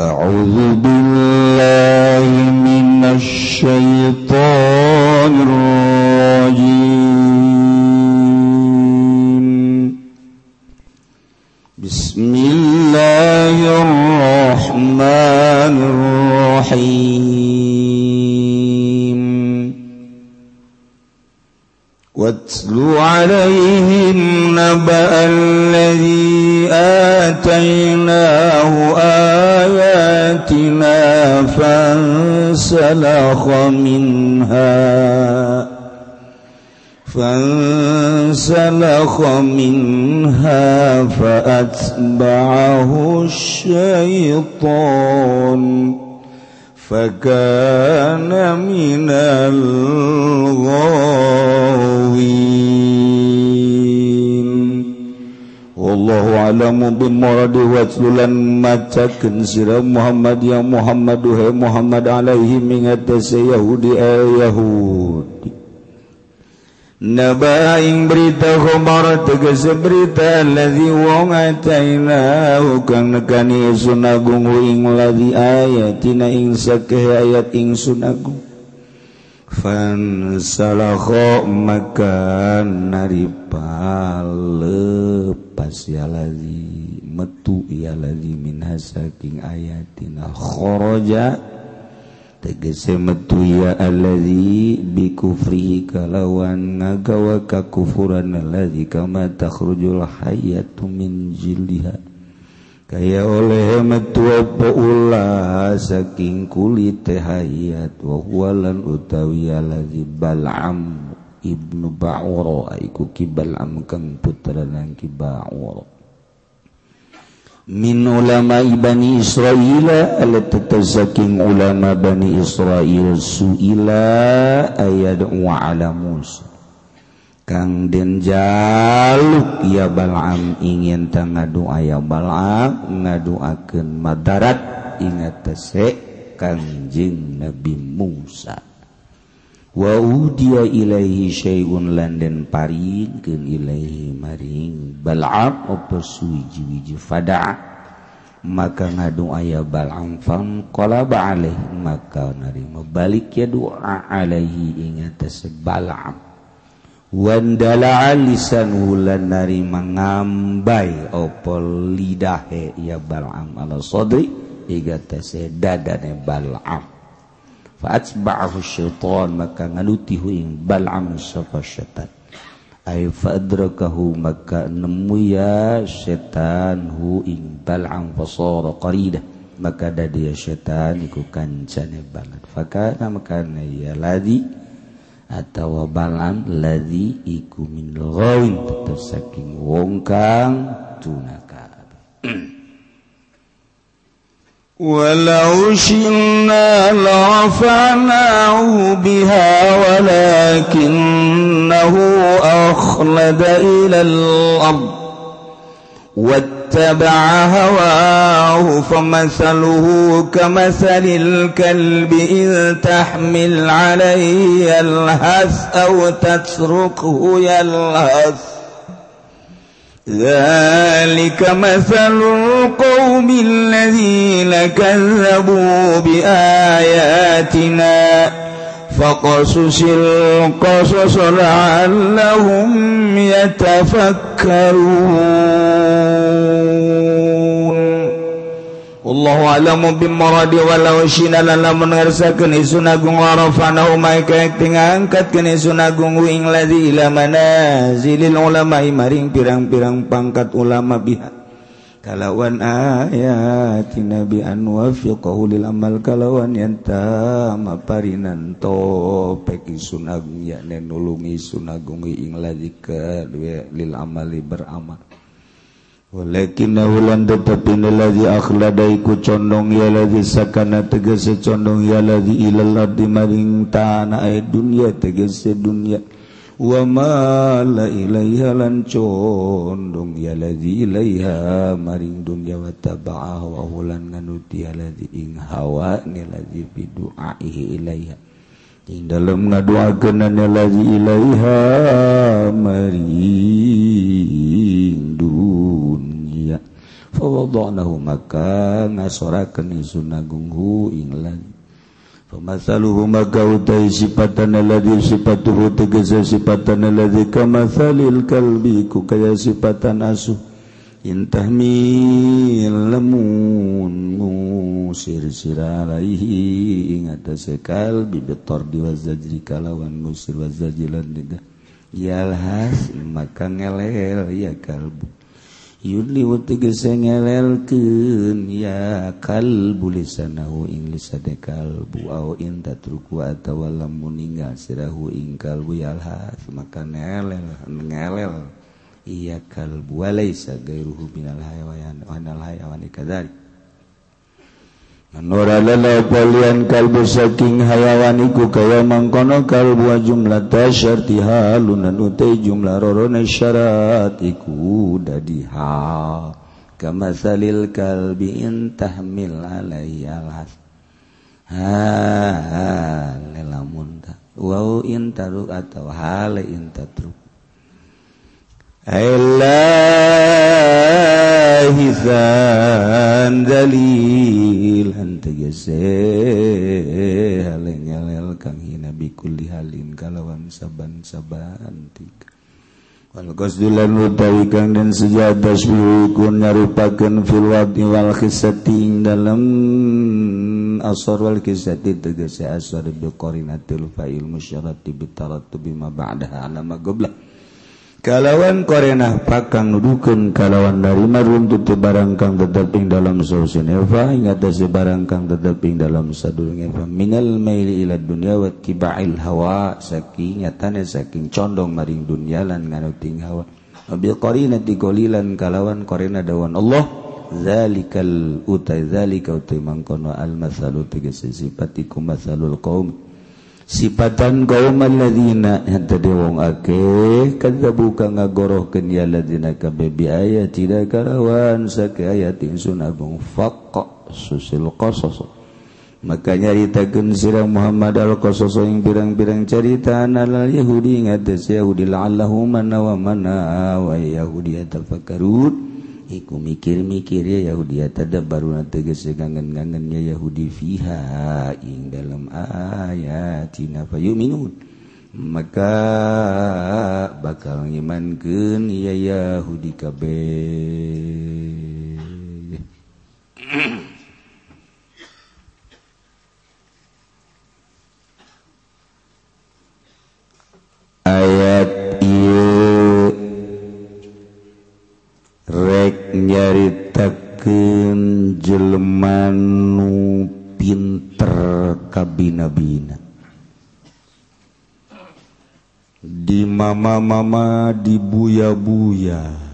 أعوذ بالله فانسلخ منها فانسلخ منها فأتبعه الشيطان فكان من الغاوين. wallahu a'lamu bimuradi watlulan macakeun sira Muhammad ya Muhammad he Muhammad alaihi mingatas Yahudi e Yahudi. Nabaing berita khobar tegese berita ladzi wong atainahu kang nekani ingsun agung ing ladzi ayatina ing sakeh ayat ingsun agung. Fansalakho maka naripalep pasyaladzi metu ya ladzi min hasaking ayatina. Kharaja tegese metu ya alladzi bi kufrihi kalawan ngagawa ka kufuran alladzi kama takhrujul hayatu min jildiha. Kaya oleh metu apa ulah saking kulit hayat wa huwalan utawi alladzi bal'am. Ibnu Ba'ura iku kibal amkan putra nang Ba'ura min ulama Bani Israel ala tatazaking ulama Bani Israel suila ayad'u ala Musa. Kang den jaluk ya Bal'am ingin tangadu aya Bal'am ngaduakeun madarat ingat tese Kanjeng Nabi Musa. waudia ilaihi syai'un lan den paringkeun ilaihi maring. Bal'am apa suwiji-wiji fada. Maka ngadu aya bal'am fam qalaba maka narima balik ya doa alaihi ingat atas bal'am. Wandala lisan hulan narima ngambai apa lidahe ya bal'am ala sadri iga atas dadane bal'am. Fa'atba'ahu syaitan maka nganutihu ing bal'am sapa syaitan. Ay fa'adrakahu maka nemu ya syaitan hu ing bal'am fasara qaridah. Maka ada dia syaitan iku kancane banget. Fakana makana ya ladhi atau bal'am ladhi iku min ghawin tetap saking wong kang tunaka. ولو شئنا لرفعناه بها ولكنه أخلد إلى الأرض واتبع هواه فمثله كمثل الكلب إذ تحمل عليه يلهث أو تتركه يلهث ذلك مثل القوم الذين كذبوا بآياتنا فقصص القصص لعلهم يتفكرون. Allah alamu bimoradi walau shina lana mengersakan isun agung warafana umai kayak tinggal angkat kini sunagung wing ladzi ila manazilil ulama maring pirang-pirang pangkat ulama biha. Kalawan ayati nabi an wafiqahu lil amal kalawan yanta maparinan topek isun agung yakne nulungi sunagung ing ladhi ka lil amali beramal. Walakinna tetapi ladzi akhladaku condong ya ladzi sakana tegese condong ya ladzi ilal ardi maring tanah dunya tegese dunya wa ma la ilaiha lan condong ya ladzi ilaiha maring dunya wa taba'a wa hulan nganuti ya ladzi ing hawa ni ladzi bidu'aihi ilaiha. Ing dalam ngaduakeun ya ladzi ilaiha maring fawadanahu maka ngasorakeun ingsun agunghu inglan famasaluhu maka utai sifatan alladzi sifatuhu tegese sifatan alladzi kamathalil kalbi ku kaya sifatan asu intahmil lamun musir sira alaihi ing atase kalbi betor diwazajri kalawan musir wazajilan diga yalhas maka ngelel ya kalbu. yudliwud tegese ngelelkeun ya kalbu lisanahu ing lisane kalbu. Au in tatruku atawa lamun ninggal sirahu ing kalbu. Yalha maka ngelel ngelel iya kalbu walaisa gairuhu minal hayawan anal hayawan kadzalik Nurlian kalbu saking hayawan iku kaya mangkono kalbu jumlah tasyarti halunan utai jumlah rorone syarat iku dadi hal kamasalil kalbi intahmil alaihi alhas ha lelamun ta. Wau intaruk atau hale intatruk Elahizan dalil. Tegese haleng alel kang hina bikulli halin kalawan saban-saban tika Wal qasdulan utawi kang den sejatos biukun nyarupakeun fil wadi wal khisati dalam asar wal kisati tegese asar bi qarinatil fa'il musyarati bi tarattubi ma ba'daha. Alama goblak. kalawan korenah pakang nudukan kalawan darima tutup barangkang teteping dalam sausin eva ingat dasi barangkang teteping dalam sadurung eva minal maili ila dunya wa kiba'il hawa. Saking nyatane saking condong maring dunya lan nganuting hawa. Bil korina digolilan kalawan korena dawan Allah. Zalikal utai zalika utai mangkono al masalu tegesi sifatikum masalul qaum. sifatan gaumadina wong ake kada buka ngagoroh kenyalatina kabebi aya tidak karawan sake ayat insun agung fakok susil kosos maka nyaritakeun sirang Muhammad al-Qasas ing birang-birang carita nalal Yahudi ngates Yahudi la'allahu mana wa mana wa Yahudi tafakkarun iku mikir-mikir ya Yahudi tadabaruna tegas gangen-gangennya Yahudi fiha ing dalam ayat ayatina fayuminun. Maka bakal ngimankeun ya Yahudi kabeh. Ayat ieu rek nyaritakeun jelema mama-mama di buya-buya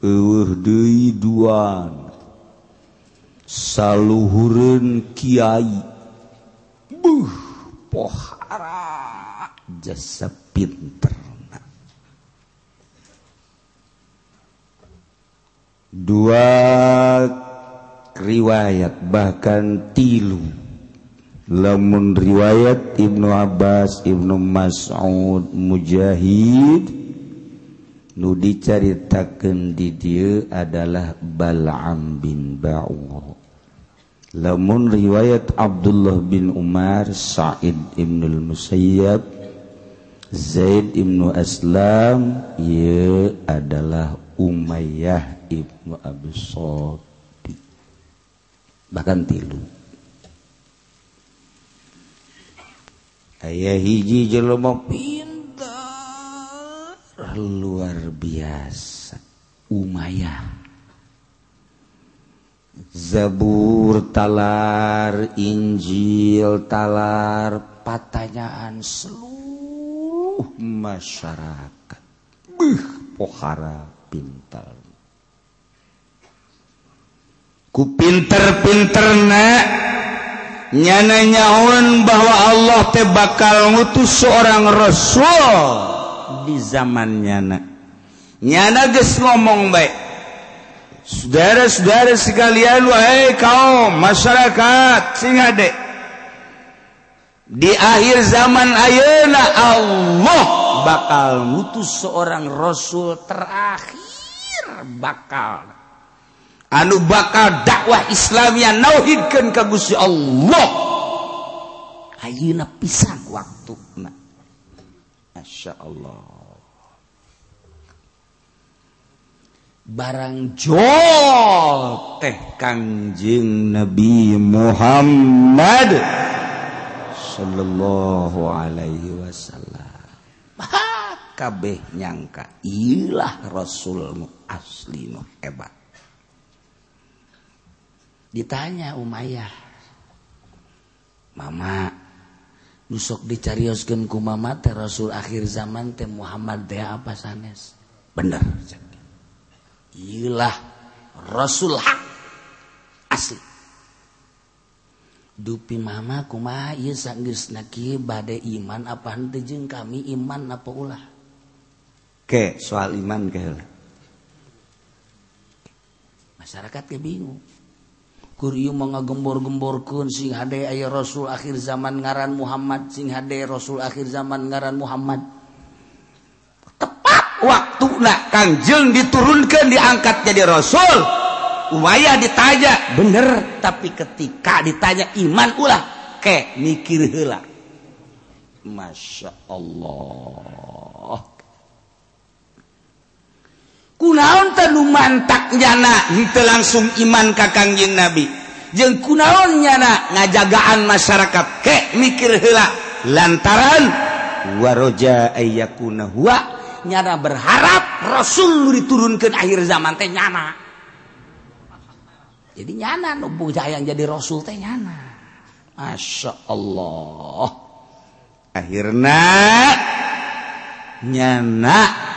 eueuh deui duan. Saluhureun kiai. Buh pohara. Jasa pinter. Dua riwayat bahkan tilu lamun riwayat Ibnu Abbas Ibnu Mas'ud Mujahid nu dicaritakeun di dieu adalah Bal'am bin Ba'ur lamun riwayat Abdullah bin Umar Sa'id Ibnu Musayyab Zaid Ibnu Aslam ieu adalah Umayyah Ibnu Abi Sufyan bahkan tilu. aya hiji jelema pintar. luar biasa. Umayyah Zabur talar Injil talar patanyaan seluruh masyarakat. Beuh, pohara pintar. Ku pinter-pinter nak. nyananyaun bahwa Allah teh bakal ngutus seorang rasul di zaman nyana. Nyana geus ngomong baik. Saudara-saudara sekalian wahai kaum masyarakat singa dek di akhir zaman ayeuna Allah bakal ngutus seorang rasul terakhir bakal. anu bakal dakwah Islamia nauhidkan ka Gusti Allah. Ayeuna pisan waktuna Masya Allah barang jol teh kanjeng Nabi Muhammad sallallahu alaihi wasallam. Kabeh nyangka ilah rasulmu asli hebat. ditanya Umayyah Mama nusok dicarioskan ku mama teh Rasul akhir zaman teh Muhammad teh apa sanes? Bener ilah Rasul hak asli. Dupi mama kumaha ieu sanggis naki bade iman apa henteu jeung kami iman apa ulah? Ke soal iman ke masyarakat ke bingung. Kuryu mengagembor-gemborkun sing hade aya Rasul akhir zaman ngaran Muhammad sing hade Rasul akhir zaman ngaran Muhammad. Tepat waktu nak kangjeng diturunkan diangkat jadi Rasul. Wayah ditanya bener? Tapi ketika ditanya iman ulah ke mikir hela Masya Allah. kunaon tanu mantak nyana? Henteu langsung iman ka Kangjeng Nabi. Jeung kunaon nyana ngajagaan masyarakat? Ke mikir heula. Lantaran waroja ayyakuna huwa nyana berharap Rasul diturunkan diturunkeun akhir zaman teh nyana. Jadi nyana nu yang jadi Rasul teh nyana. Masya Allah. Akhirnya nyana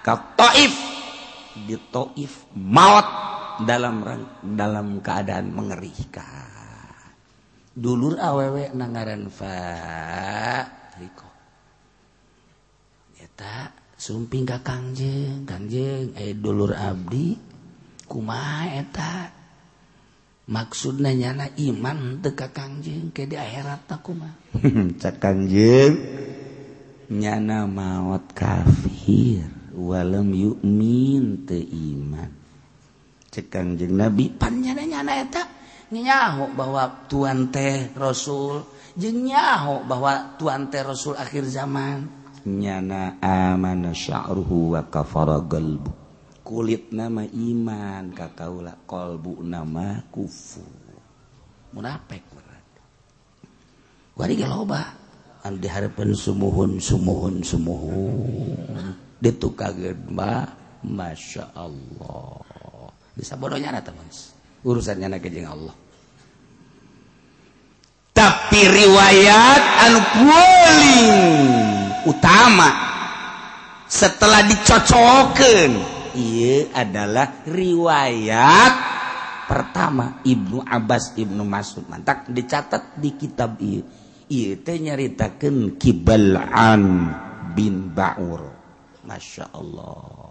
ke Taif. Di Taif maut dalam dalam keadaan mengerikan. Dulur awewe nangaran fa. Riko. Sumping ka Kangjeng. Kanjeng eh dulur Abdi. Kumaeta maksudnya nyana iman teka Kangjeng ke di akhirat kuma cak Kanjeng nyana maut kafir walam yumin te iman. Cekang jeng nabi panjananya eta nyaho bahwa tuan teh rasul jeng nyaho bahwa tuan teh rasul akhir zaman. Nyana amana sya'ruhu wa kafara galbu. Kulit nama iman kakaula kolbu nama kufu munafik berarti wari geloba. Anu diharapkan sumuhun sumuhun sumuhun. dituka Gema Masya Allah. Bisa bodohnya urusannya najeng Allah. Tapi riwayat anling utama setelah dicocoken ia adalah riwayat pertama Ibnu Abbas Ibnu Masud. Mantap dicatat di kitab ia ia nyaritakan kibalan bin Baur. Masya Allah.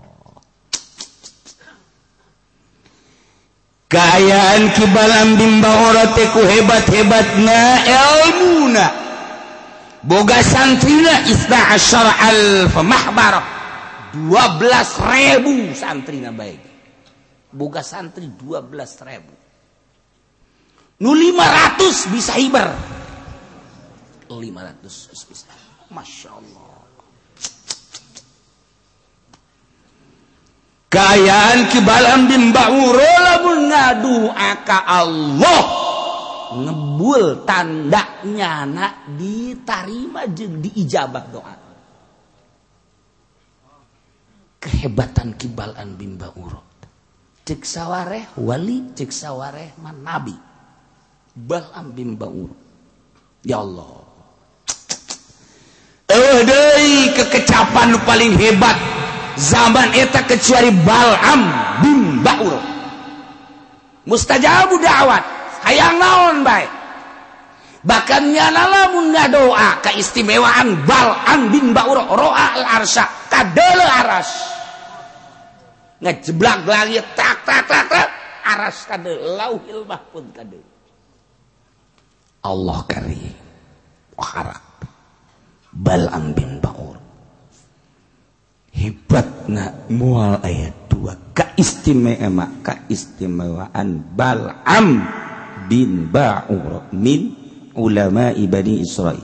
Kayaan kibalan bimba teku hebat-hebat na ilmuna. Boga santrina isna asyar alfa mahbar Dua belas ribu santrina baik. Boga santri dua belas ribu. Nu lima ratus bisa hibar. Lima ratus bisa. Masya Allah. Kaayaan kibalam bin Bauro lamun ngadu aka Allah ngebul tandanya nak ditarima jeung diijabah doa. Kehebatan kibalan bimba Bauro. Cek sawareh wali, cek sawareh man nabi. Balam bimba Bauro. Ya Allah. Eh deui kekecapan paling hebat zaman eta kecuali Balam bin Baur. Mustajabu da'wat. Hayang naon bae? Bahkan nyana munda doa keistimewaan Balam bin Baur. Roa al arsya kadele aras ngejeblak lagi tak tak tak tak. Aras kadele. Lauhil mahfud kadele. Allah karim. Harap. Balam bin Baur. Hebatna mual ayat bahwa kaistimewa kaistimewaan balam bin ba'ur min ulama ibadi Israel.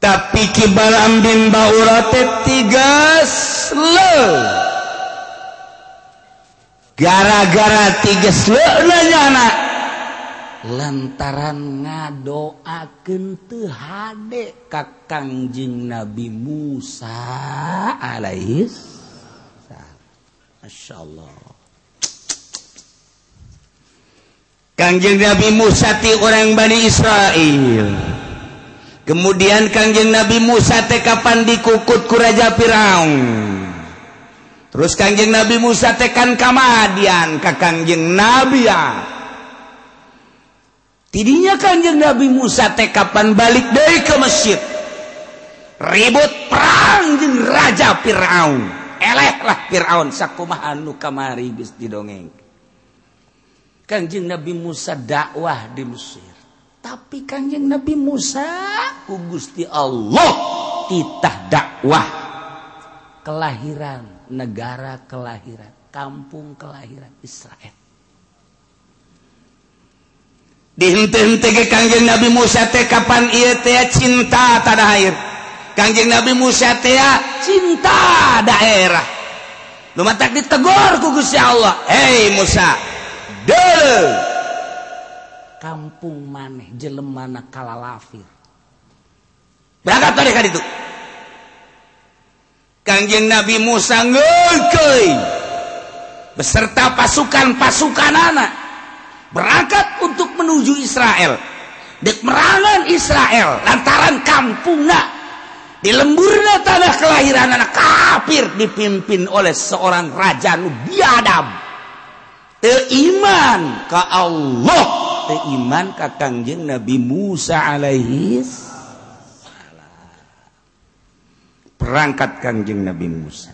Tapi ki balam bin ba'ur tiga le gara-gara tiga le nanya anak lantaran ngadoaken ka kakangjing Nabi Musa Alaihis Masya Allah Kangjeng Nabi Musa ti orang Bani Israel. Kemudian Kangjeng Nabi Musa teh kapan dikukut ku Raja Firaun? Terus Kangjeng Nabi Musa tekan kamadian ka Kangjeng Nabi ya. tidinya kanjeng Nabi Musa teh kapan balik dari ke masjid? Ribut perang jeung raja Firaun. Eleh lah Firaun sakumaha anu kamari geus didongeng. Kanjeng Nabi Musa dakwah di Mesir. Tapi kanjeng Nabi Musa ku Gusti Allah titah dakwah. Kelahiran negara kelahiran kampung kelahiran Israel. dihintekanjeng Nabi Musa teh kapan cinta air Kanjeng Nabi Musa cinta daerah. Rumah tak ditegor ku Gusti Allah. Hei Musa. De kampung maneh jelemana kalalafir berangkat tadi kan itu. Kanjeng Nabi Musa ngeukeui. Beserta pasukan-pasukan anak. Berangkat untuk menuju Israel. Dek merangan Israel lantaran kampungnya di lemburnya tanah kelahiran anak kafir dipimpin oleh seorang raja nu biadab iman ke Allah. Iman ke kangjeng Nabi Musa alaihi perangkat kangjeng Nabi Musa.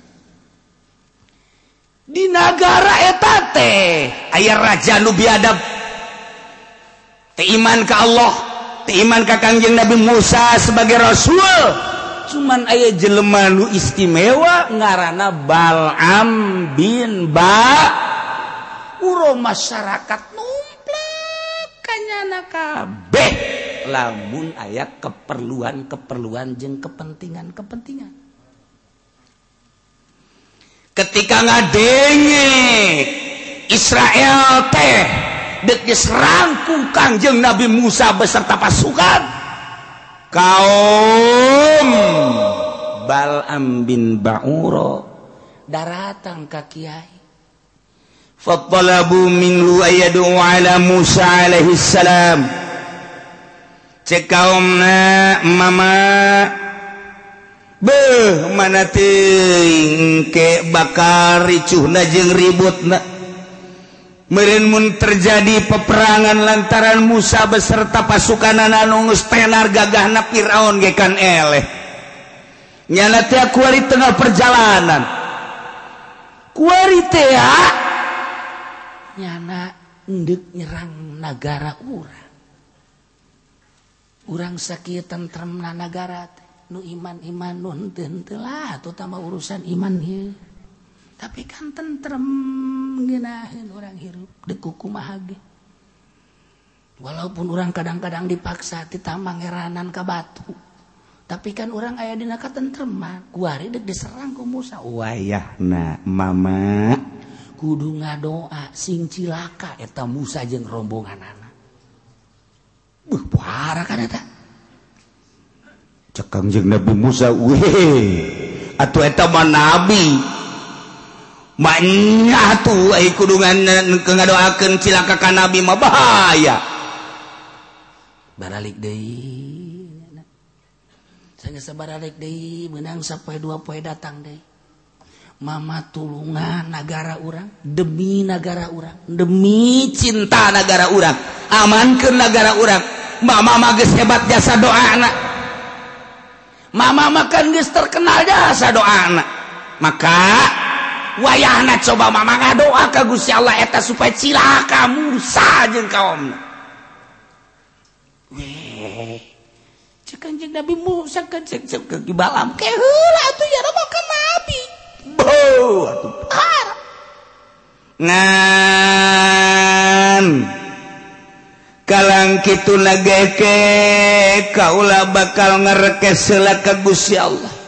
Di negara etate ayah raja nu biadab iman ke Allah iman Kakangjeng Nabi Musa sebagai Rasul. Cuman ayah jelemanu istimewa ngarana Balam bin Ba. Uro masyarakat numplek kanyana kabeh. Lamun ayat keperluan-keperluan jeng kepentingan-kepentingan. Ketika ngadenge Israel teh rangkum Kanjeng Nabi Musa beserta pasukan. Kaum Balam bin Bauro. Daratan ka Kiai. Fattalabu minhu ayadu ala Musa alaihi salam. Cek kaumna mama. Beh mana teuing ke bakar ricuhna jeung ributna. merinmun terjadi peperangan lantaran Musa beserta pasukan ananungus tenar gagah na gekan eleh. Nyala teh kuari tengah perjalanan. Kuari teh nyana endek nyerang negara urang. Urang sakit tentrem na negara nu iman iman nu henteu lah terutama urusan iman hieu tapi kan tentrem genahin orang hirup dekuku mahage walaupun orang kadang-kadang dipaksa tita mangeranan ke batu tapi kan orang ayah dina katentreman. Kuari dek diserang ku Musa. Wayah na mama. Kudu ngadoa sing cilaka eta Musa jeung rombongan anak Buh, parah kan eta. Cekang jeung Nabi Musa weh. Atuh eta mah nabi. banyak tuh eh, kudungandoakan eh, cilaka nabi mah bahaya. Baralik deui. Saya sabaralik deui menang sampai dua poe datang deui. Mama tulungan negara orang demi negara orang demi cinta negara orang aman ke negara orang mama mah geus hebat jasa doa anak mama makan geus terkenal jasa doa anak maka wayah anak coba mama doa ke Gusti Allah eta supaya cilaka Musa jeung kaum weh cek kanjeng Nabi Musa kan cek cek ke balam ke heula atuh ya robokan Nabi. Kalang gitu nageke kaulah bakal ngereke sela kagus ya Allah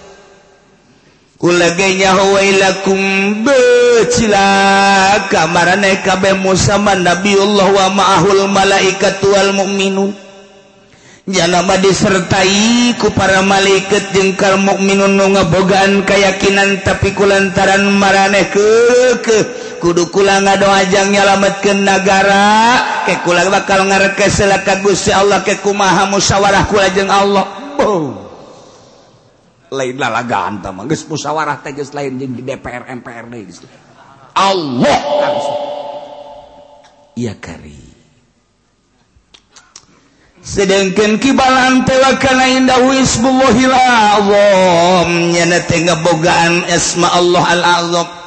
kulagenya hawailakum becila kamarane kabe musama Nabiullah wa ma'ahul malaikat wal mu'minun Jalama disertai ku para malaikat jeung mukminun nu ngabogaan keyakinan tapi kulantaran maraneh ke kudu kula ngadoajang nyalametkeun nagara ke kula bakal ngarekes selaka Gusti Allah ke kumaha musyawarah kula jeung Allah. Oh. lain lalagaan tamang geus musyawarah teh geus lain jeung di DPR MPR deui geus Allah! Iya kari. Sedangkan kibalan pelakana indah wisbullahil azam. Nyana teh ngabogaan asma Allah al azam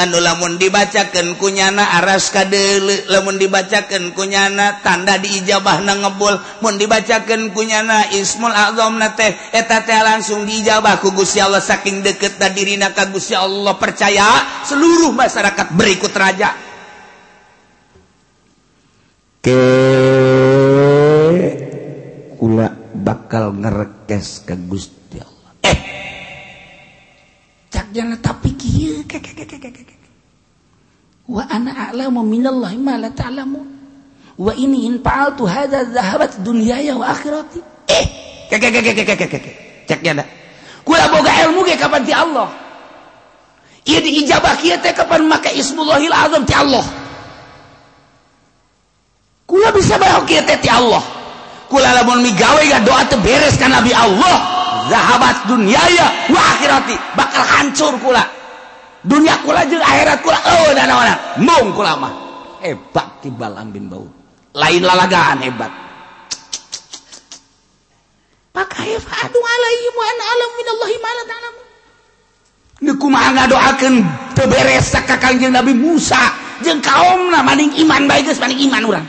anu lamun dibacakan kunyana aras kadele lamun dibacakan kunyana tanda diijabah na ngebul mun dibacakan kunyana ismul azam na teh eta teh langsung diijabah ku Gusti Allah saking deket dirina ka Gusti Allah percaya seluruh masyarakat berikut raja. Ke bakal ngerekes ke Gusti Allah. Eh cak jangan tapi kieu wa ana a'lamu minallahi ma la ta'lamu wa ini in fa'altu hadza dhahabat dunyaya wa akhirati eh kek kek kek kek kek cak jana kula boga ilmu ge kapan ti Allah ieu diijabah kieu teh kapan make ismullahil azam ti Allah kula bisa bae kieu teh ti Allah migawe doa bereskan Nabi Allah zahabat duniaya akhirati bakal hancur pula dunia kula jeung akhirat kula eueun oh, anak-anak mung kula mah. Hebat kibal ambin bau. Lain lalagaan hebat. Pakai fa'adu alaihi wa an alam minallahi ma la ta'lamu nu kumaha ngadoakeun teu beres ka Kanjeng Nabi Musa. Jeung kaumna maning iman bae geus maning iman urang.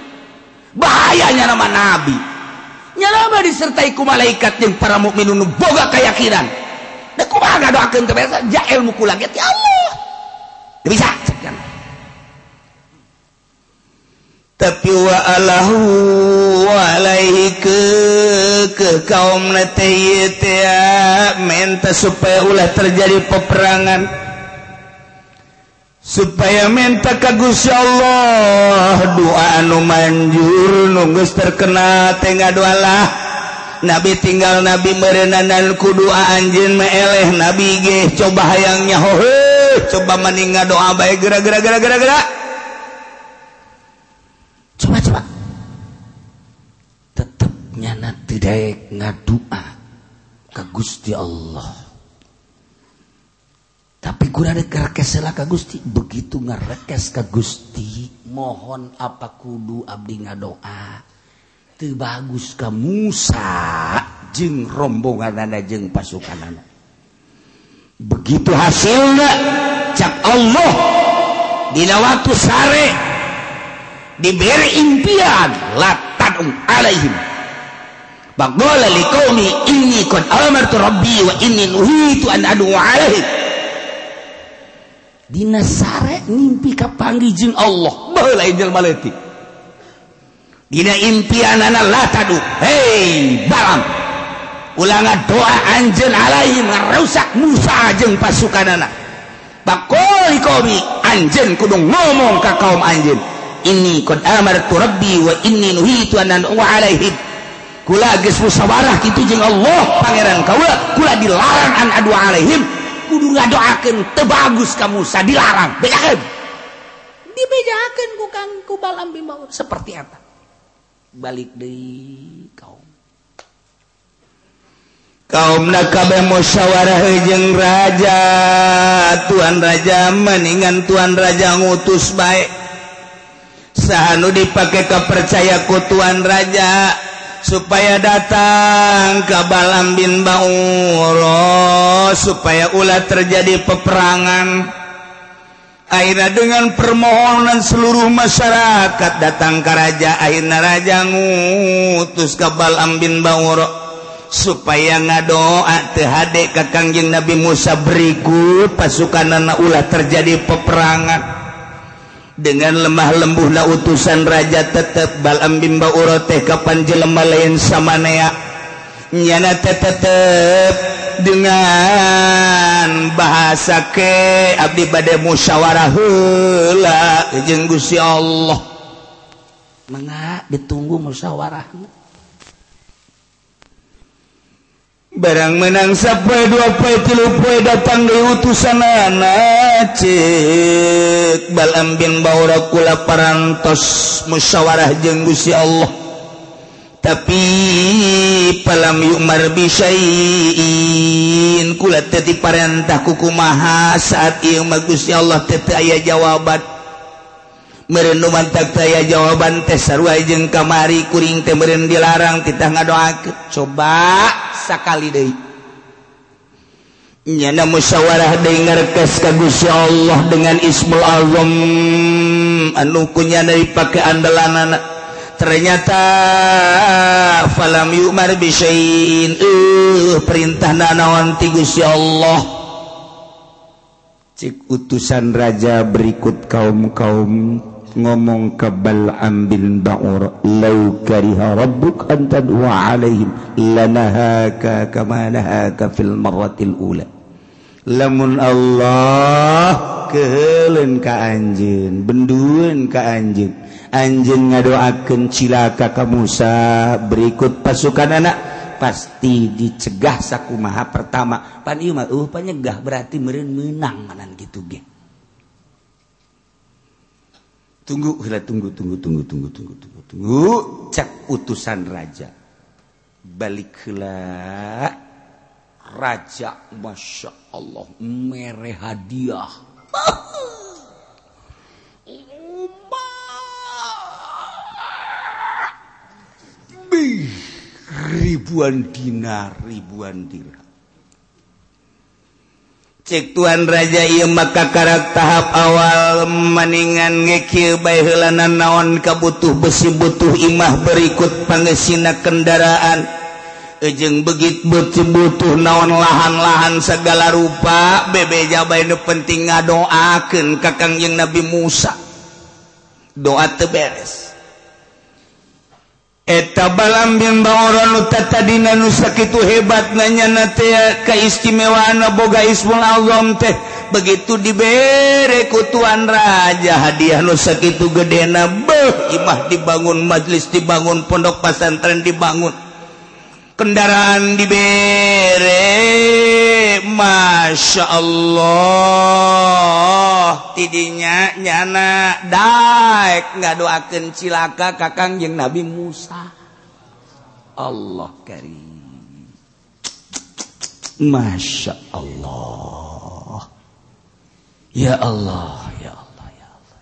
Bahayanya nama nabi. Nyalama disertai ku malaikat jeung para mukminun boga keyakinan. Ilmu kula ge ya Allah. Teu bisa. Tapi wa alahu wa alaihi ke ke kaum teh menta supaya ulah terjadi peperangan. Supaya minta kagus Ya Allah doa anu manjur nunggus terkena tengah doalah nabi tinggal nabi merenanan kudua anjin meleh nabi ge. Coba hayangnya ho coba meninggal doa baik gara-gara gara-gara gara coba coba. Tetap nyana tidak ngadua ke Gusti Allah. Tapi kurang ada kerekesela ke Gusti begitu ngerekes ke Gusti mohon apa kudu abdi ngadoa bagus ke Musa jeng rombongan nada jeng pasukan anak begitu hasilnya cak Allah di waktu sare diberi impian latan alaihim. Baqala liqaumi inni qad amartu rabbi wa inni nuhitu an adu alaihim. Dina sare mimpi kapanggih jeung Allah. Baheula jelema leutik Dina impian anallah tadu. Hei, balam. Ulangan doa anjen alai ngarusak Musa jeung pasukan anak. Bakoli komi anjen kudu ngomong ke kaum anjen. Ini kod amartu rabbi wa inni nuhitu anan wa alaihi. Kula geus musyawarah kitu jeung Allah pangeran kaula kula dilarang an adu alaihim kudu ngadoakeun teu bagus ka Musa dilarang bejakeun dibejakeun ku Kang Kubal Ambimau seperti apa balik di kaum. Kaum kabeh musyawarah jeung raja Tuhan raja meningan Tuhan raja ngutus baik. Sahanu dipakai kepercaya ku Tuhan raja supaya datang ke Balam bin Bauro supaya ulah terjadi peperangan. akhirnya dengan permohonan seluruh masyarakat datang ke raja akhirnya Raja ngutus ke Balam bin Bauro supaya ngadoa THD ke Kangjeng Nabi Musa berikut pasukan anak ulah terjadi peperangan. Dengan lemah lembuh utusan raja tetap Balam bin Bauro teh kapan jelema lain sama nea nyana tetep dengan bahasa ke Abdi badai musyawarah hela jeung Gusti Allah. Mangga ditunggu musyawarah. Barang menang sampai dua poe tilu poe datang di utusan anak cek balam bin baura kula parantos musyawarah jeung Gusti Allah. tapi palam yumar bisain kula teti parentah kukumaha saat ieu magusnya Allah tete aya jawaban. Meureun mantak aya jawaban teh sarua jeung kamari kuring teh meureun dilarang titah ngadoakeun. Coba sakali deui. Nyana musyawarah deui ngareukes ka Gusti Allah dengan Ismul Azam. Anu kunyana dipake andalanana. Ternyata falam yumar bisyai'in uh perintah naon ti Gusti Allah. Cik utusan raja berikut kaum-kaum ngomong kebal ambil ba'ur. Lau kariha rabbuk an tad'a alaihim lanahaka kama nahaka fil marratil ula. Lamun Allah kehelen ka anjeun bendueun ka anjeun anjing ngadoakan cilaka ke Musa berikut pasukan anak pasti dicegah sakumaha pertama. Pan ieu mah uh penyegah berarti meureun menang manan kitu ge. Tunggu heula tunggu tunggu tunggu tunggu tunggu tunggu tunggu. Cek utusan raja. Balik heula. Raja masya Allah mere hadiah. Ribuan dinar, ribuan dirham. Cek Tuhan Raja ia maka karak tahap awal meningan ngekil baylananan naon kabutuh besi butuh imah berikut pangesina kendaraan. Ejeng begit beti butuh naon lahan-lahan segala rupa bebe jabai nu penting ngadoakeun kakang Kangjeng Nabi Musa. Doa teberes. beres. eta balam bin Baorotadina nusak itu hebat nanya na keistimewaan boga Ismul Allahom teh. Begitu diberreku Tuhan Raja hadiah nusak itu gedena imah dibangun majelis dibangun pondok pesantren dibangun. Kendaraan dibere. Masya Allah. Tidinya nyana daek. Nggak doakan cilaka kakang yang Nabi Musa. Allah karim. Masya Allah. Ya Allah ya Allah ya Allah.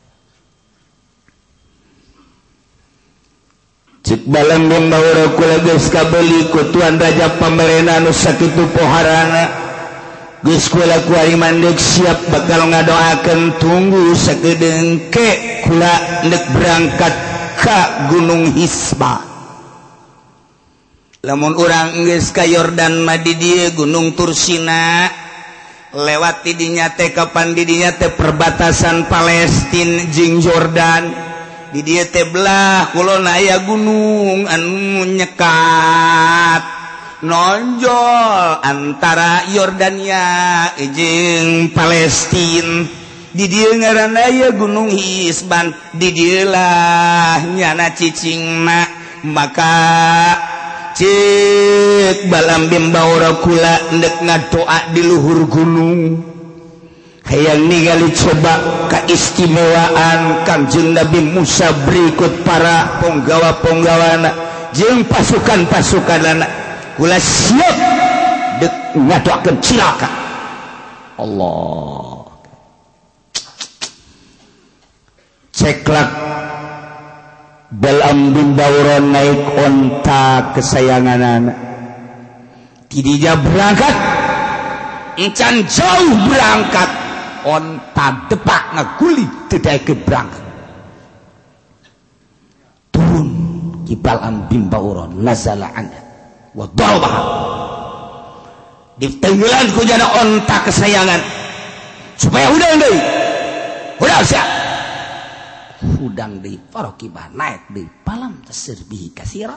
Cik balang dong bawa kabeli kutuan raja pemerintah nusa itu poharana Gukuala kuari mandek siap bakal ngadoaken tunggu segedeng ke kula ndek berangkat ka Gunung Hisba. Lamun urang geus ka Yordan madi dieu Gunung Tursina lewat didinya teh kapan didinya teh perbatasan Palestina jeung Jordan. Di dieu teh belah kulon aya gunung anu nyekat nonjol antara Yordania jeung Palestina. Didil ngaranaya Gunung Hisban didilah nyana cicingna maka cek balam bimbaura kula ndek ngadoa di luhur gunung. Hayang ningali coba keistimewaan kanjeng Nabi Musa berikut para penggawa-penggawana. Jeung pasukan-pasukan anak siap ngadoakeun cilaka. Allah. Ceklak. Dalam bin bauron naik onta kesayangan anak. Tidija berangkat. Encan jauh berangkat. Onta depak ngaguli tidak ke berangkat. Turun. Kibal am bin bauron. Nazala ditenggelan ku jana ontak kesayangan. Supaya udang deh. Udang siap. Udang di parokiba naik di palam tesir bihi kasira.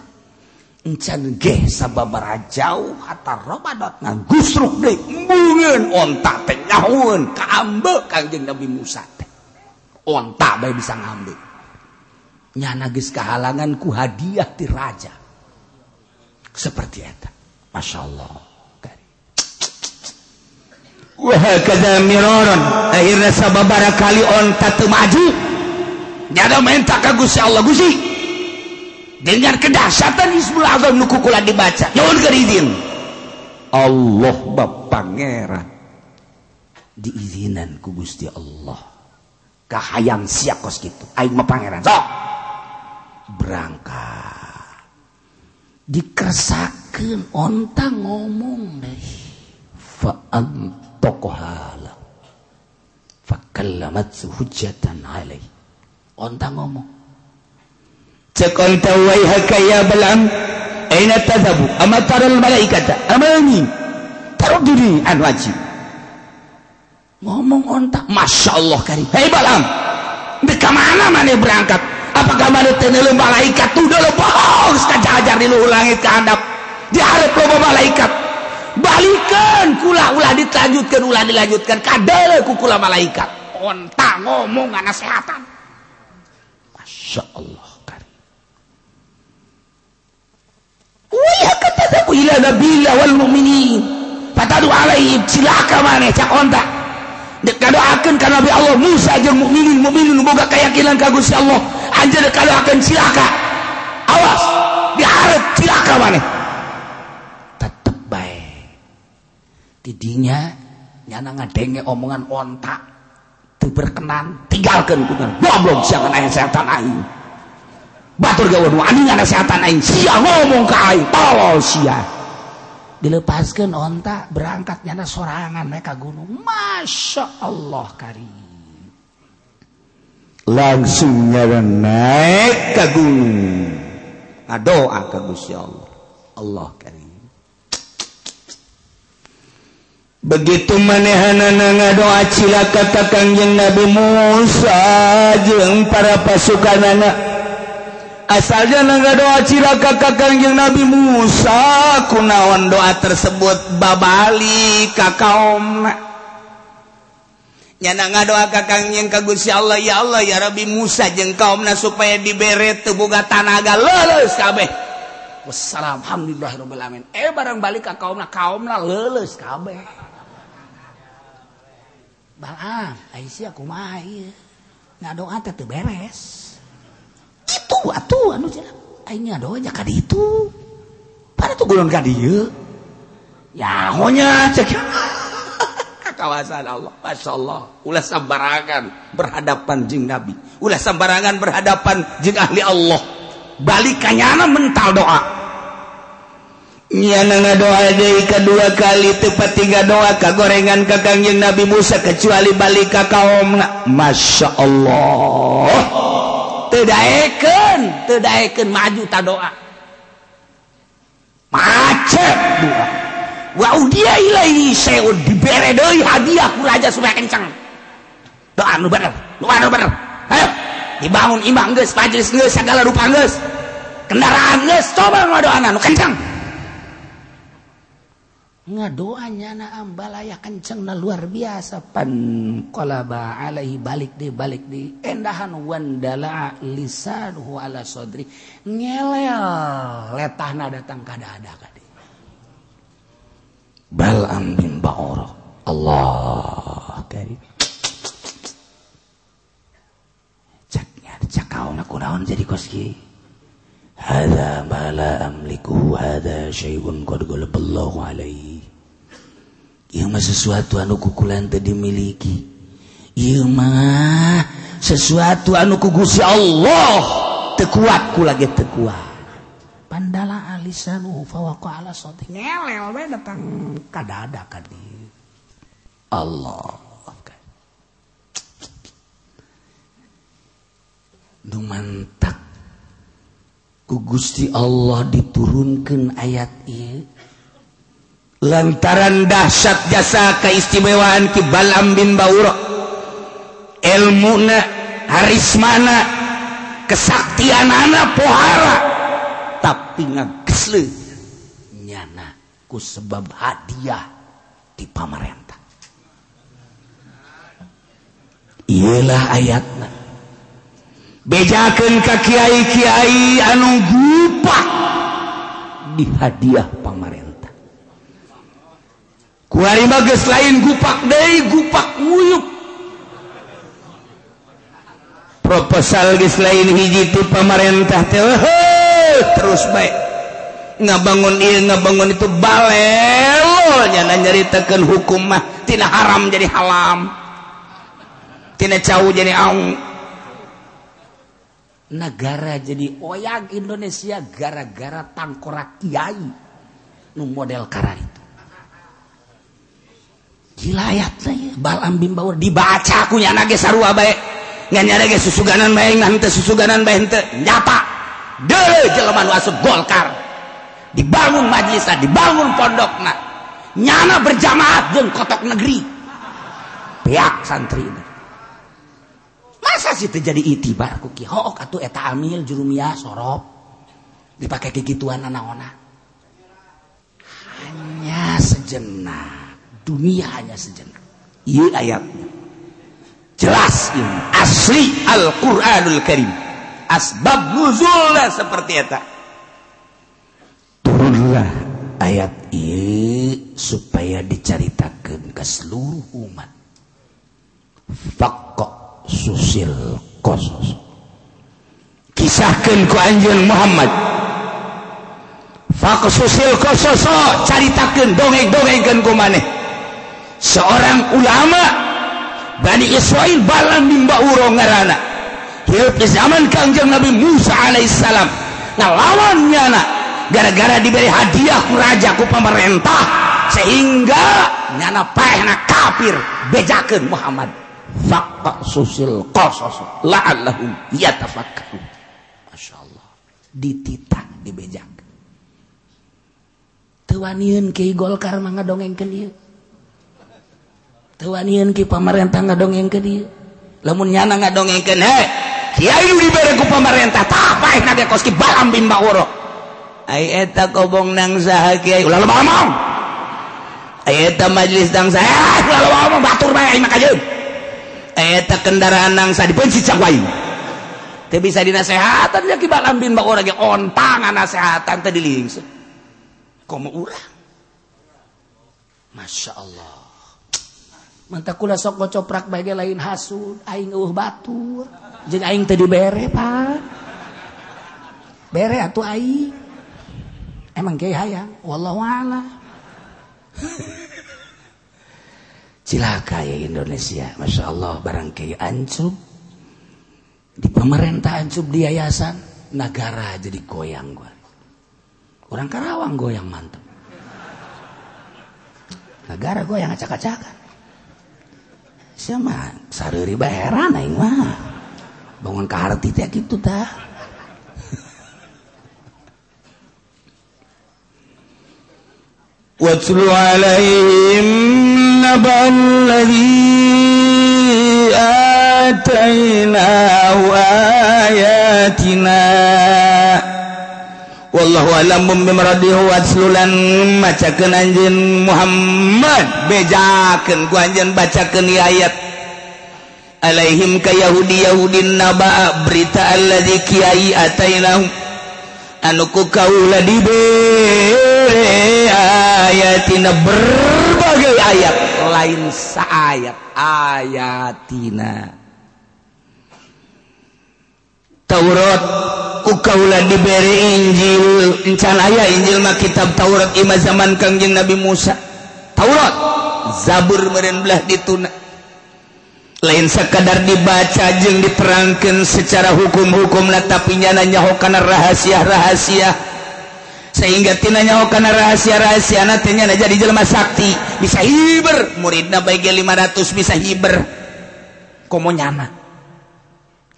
Encan ge sababara jauh hatta robadot ngagusruk deh. Mbungen ontak teh nyahun kaambe kangjeng Nabi Musa teh. Ontak bae bisa ngambil. Nyana geus kahalangan ku hadiah ti raja. seperti itu Masya Allah. Akhirnya sababara kali onta maju. Nyada minta ke Gusti Allah Gusti. Dengan kedahsyatan Hizbul Azam nu kukula dibaca. Nyuwun keridin Allah bab pangeran. Diizinan ku Gusti Allah. Kahayang siakos gitu. Aing mah pangeran. Sok. Berangkat. Dikesakan onta ngomong deh. Fa tokohala. Fakallamat hujatan alaih onta ngomong. Cek onta waihaka ya balam aina tadhabu. Ama taral malaikata. Amani taruh diri an wajib. Ngomong onta. Masya Allah karim. Hei balam di ke mana mana berangkat apakah manutnya malaikat. Udah lepas bohong. Kajar di luhur langit ke handap. Diharap lo malaikat. Balikan. Kula ulah dilanjutkan ulah dilanjutkan. Kadal kukula malaikat. Onta ngomong nasehatan Masya Allah kan Wih kataku ila nabila wal mu'minin. Patadu alaihim. Silaka mana cak onta? Kadoakan karena Nabi Allah. Musa jeung mukminin mukminin boga keyakinan ka Gusti Allah. Anjeun akan silaka awas diharap silaka mana? Didinya nyana ngadenge omongan ontak. Berkenan tinggalkan kunan goblok siangan ayah setan aing. Batur gawan wani ngana setan aing. Sia ngomong ke aing tolol sia. Dilepaskan ontak berangkat nyana sorangan mereka gunung. Masya Allah karim langsung naik ke gunung. Doa ke Gusti Allah. Allah karim. Begitu manehanana ngadoa cilaka kanjeng Nabi Musa jeung para pasukan anak asalnya ngadoa cilaka ka kanjeng Nabi Musa kunaon doa tersebut babali ka kaum. nyana ngadoa kakang yang kagus ya Allah ya Allah ya Rabbi Musa jeng kaumna supaya diberet tebuka tanaga leles kabeh. Wassalam alhamdulillah rabbil alamin eh barang balik ka kaumna kaumna leles kabeh. Balaam Aisyah kumaha ieu? Ngadoa teh teu beres. Itu atuh anu jelek aing ngadoa nya ka ditu. Pada tuh golongan ka dieu? Ya honya cek. kawasan Allah Masya Allah ulah sembarangan berhadapan jeng Nabi ulah sembarangan berhadapan jeng ahli Allah balikannya mental doa Nyana ngadoa deui kedua kali tepat tiga doa ka gorengan ka Kangjeng Nabi Musa kecuali balik ka kaumna. Masya Allah. Teu daekeun, teu daekeun maju ta doa. Macet doa. Wow dia ilahi saya dibere doi hadiah raja supaya kencang. Doa nu bener doa nu bener. Ayo dibangun imam geus majelis geus segala rupa geus kendaraan geus coba ngadoa nu kencang. Doanya naambalaya kenceng na luar biasa. Pankolaba alaihi balik di balik di. Endahan wandala lisanuhu ala sodri. Ngelel letah na datang kada ada kadi Bal'am bin Ba'orah. Allah Karim. Caknya cakau nak kunaon jadi koski. Hada ma la amliku hada syai'un qad ghalaballahu alaihi. Ieu mah sesuatu anu kukulan teu dimiliki. Ieu mah sesuatu anu ku Gusti Allah teu kuat ku lagi teu kuat. pandala alisanuhu fawaqo ala sotih ngelel we datang. Hmm, kadada kadi Allah. Nu mantak. Ku Gusti Allah diturunkan ayat ieu lantaran dahsyat jasa keistimewaan ki Balam bin Baura ilmuna harismana kesaktianana pohara. tapi nyana ku sebab hadiah di pamarentah. Ialah ayatna bejakan ka kiai-kiai anu gupak di hadiah pamarentah. Kuari bagus lain gupak deui gupak wuyuk proposal geus lain hiji ti pamarentah teh terus baik ngabangun il ngabangun itu balelnya nyaritakeun hukum mah tina haram jadi halam. Tina cau jadi aung. Negara jadi oyag Indonesia gara-gara tangkorak kiai nu model karar itu. Gila ayat ya. balam bin dibaca aku nyana ge sarua bae. Ngan nyana ge susuganan bae ngan susuganan bae henteu. Nyata. Golkar. Dibangun majelisah dibangun pondokna nyana berjamaah jeung kotak negeri. Pihak santri masa situ jadi itibar? Ku ki hook atuh eta amil jurumia sorop dipakai kegituan anak-anak hanya sejenak. Dunia hanya sejenak. Iya ayatnya. Jelas ini. Asli Al-Qur'anul Karim. asbab nuzulnya seperti eta. Turunlah ayat ieu supaya diceritakan ke seluruh umat. Fakok susil kosos. Kisahkan ku anjeun Muhammad. Fakok susil kosos. Oh, ceritakan dongeng-dongengkeun ku maneh. Seorang ulama Bani Israel balang bimba uro ngarana. Hidup di zaman kanjeng Nabi Musa alaihissalam. Ngalawan nyana gara-gara diberi hadiah ku raja ku pemerintah sehingga nyana paehna kafir bejakeun Muhammad. Fakta susil kosos la'allahum yatafakkarun. Masya Allah dititak dibejak. Tewanian ki golkar mah ngadongengkeun ieu tewanian ki pamarentah ngadongengkeun ieu lamun nyana ngadongengkeun he kiai nu dibere ku pamarentah tah paeh na ki balam bin baworo ai eta kobong nang saha kiai. Ulah loba ngomong ai eta majelis nang saha. Eh, ulah loba ngomong batur bae mah kajeun eta kendaraan nang sa dipenci cawai teu bisa dinasehatan nya ki balam bin baworo ge ontang nasehatan teh dilingseun komo urang. Masyaallah. Mantap kula sok ngocoprak bae lain hasud aing eueuh batur. Jeung aing teu dibere pak. Bere atuh aing. Emang kiai hayang wallahu a'lam. Cilaka ya Indonesia Masya Allah barang kiai ancup. Di pemerintah ancup di yayasan negara jadi goyang gua. Orang Karawang goyang mantap negara goyang acak-acakan siapa sareri baheran aing mah bangun kaharti teh gitu tah واتل عليهم نبأ الذي آتيناه آياتنا wallahu alam bimradihi waslulan macakeun anjeun Muhammad. Bejakeun ku anjeun bacakeun ayat. Alaihim ka yahudi yahudin naba berita allazi kiai atainahum. Anu ku kaula dibere ayatina berbagai ayat. Lain saayat ayatina. Taurat kaula diberi Injil. Encan aya Injil mah kitab Taurat ima zaman Kangjeng Nabi Musa. Taurat Zabur meureun belah dituna lain sekadar dibaca jeung diterangkan secara hukum-hukum lah tapi nyana nyaho kana rahasia-rahasia. Sehingga tina nyaho kana rahasia-rahasia na teh nyana jadi jelema sakti. Bisa hiber muridna bae 500 bisa hiber. Komo nyana.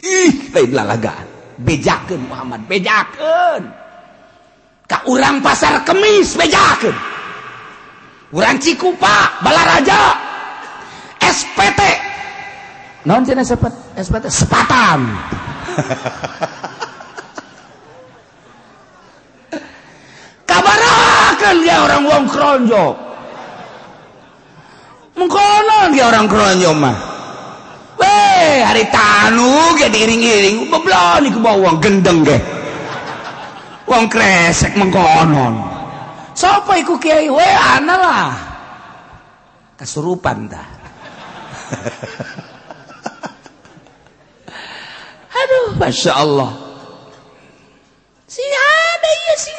ih lain lalagaan. Bejakan Muhammad bejakan ka urang pasar kemis bejakan urang Cikupa Balaraja. SPT non cina sepet SPT sepatan. Kabarakan dia orang wong kronjo. Mengkonon dia orang kronjo mah. Weh, hari tanu ge diiring-iring beblon iku bawang gendeng ge. Wong kresek mengkonon. Sapa iku kiai? Weh, ana lah. Kesurupan dah. Aduh, Masya Allah. Si ada ya, si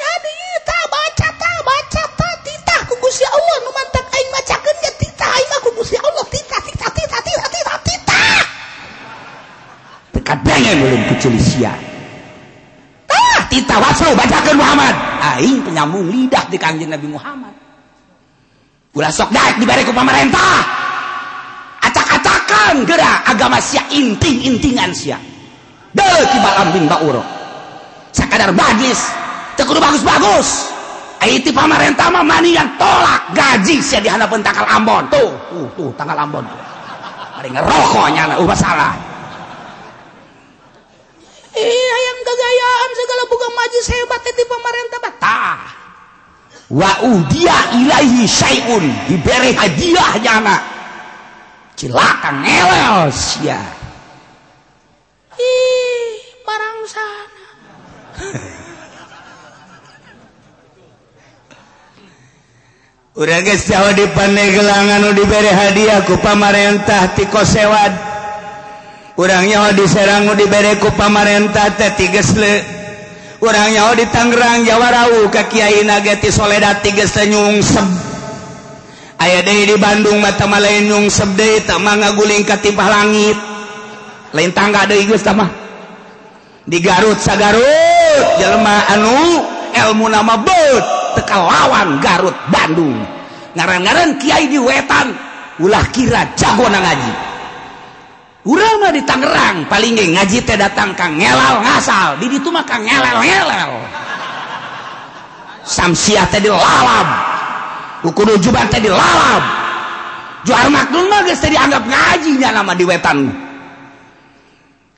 pengen belum kecil sia ah tita wasau bacakan Muhammad. Aing penyambung lidah di kanjeng Nabi Muhammad. Ulah sok daek dibare ku pamarentah acak-acakan gerak agama sia inting-intingan sia. Deul kibal ambing bauro sakadar badis teu bagus-bagus. Ai ti pamarentah mah manian tolak gaji sia di hadapan tangkal Ambon. Tuh tuh, tuh tangkal Ambon. Tuh. Mari ngerokoknya, uh, masalah. ayam kegayaan segala buka majis hebat di pemerintah batah wa dia ilahi syai'un. Diberi hadiah jana cilaka ngelel sia ih barang sana. Urang geus jauh di pandegelangan nu diberi hadiah ku pamarentah ti kosewad orangnya diserang dibereku pamarentah orangnya di Tangerang Jawarau ka Kyai Nagati Soledad tiga senyung seb. Aya deui di Bandung mata malain nyung deui tak mangga guling katipah langit. Lain tangga deui geus mah. Di Garut sagarut jelema anu ilmu nama beut teka lawan Garut Bandung. Ngaran-ngaran kiai di wetan ulah kira jago ngaji. Urama di Tangerang paling ge ngaji teh datang kang ngelal ngasal. Di ditu mah kang ngelal-ngelal. Samsiah teh dilalab. Kudu juban teh dilalab. Jual makdun mah geus teh dianggap ngaji nya nama di wetan.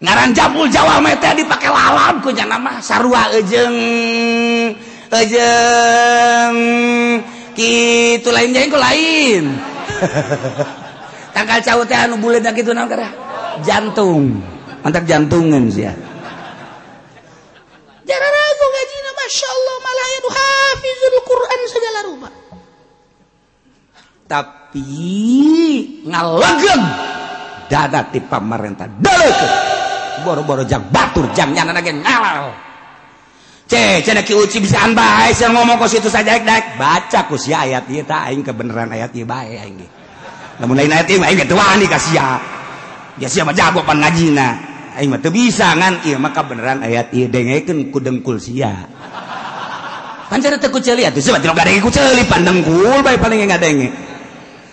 Ngaran Jabul Jawa mah teh dipake lalab ku nya nama sarua ejeung ejeng kitu lain jeung ku lain. Tangkal cau teh anu buleud kitu naon. Jantung. Mantap jantungan sih ya. Jarang ragu gajinya masya Allah malah ya hafizul Quran segala rupa tapi ngalegem dada ti pamarentah dalekeun boro-boro jang batur jang nyana ge ngalal. Ce cenah ki uci bisa bae saya ngomong ku situ saja daek baca ku si ayat ieu tah aing kebenaran ayat ieu bae aing ge lamun lain ayat ieu aing ge teu wani ka sia ya siapa jago pan ngajina aing mah teu bisa ngan. Ieu maka beneran ayat ieu dengekeun ku dengkul sia pan cara teu kuceuli atuh. Sebab tidak gadenge kuceuli pan dengkul bae paling ngadenge.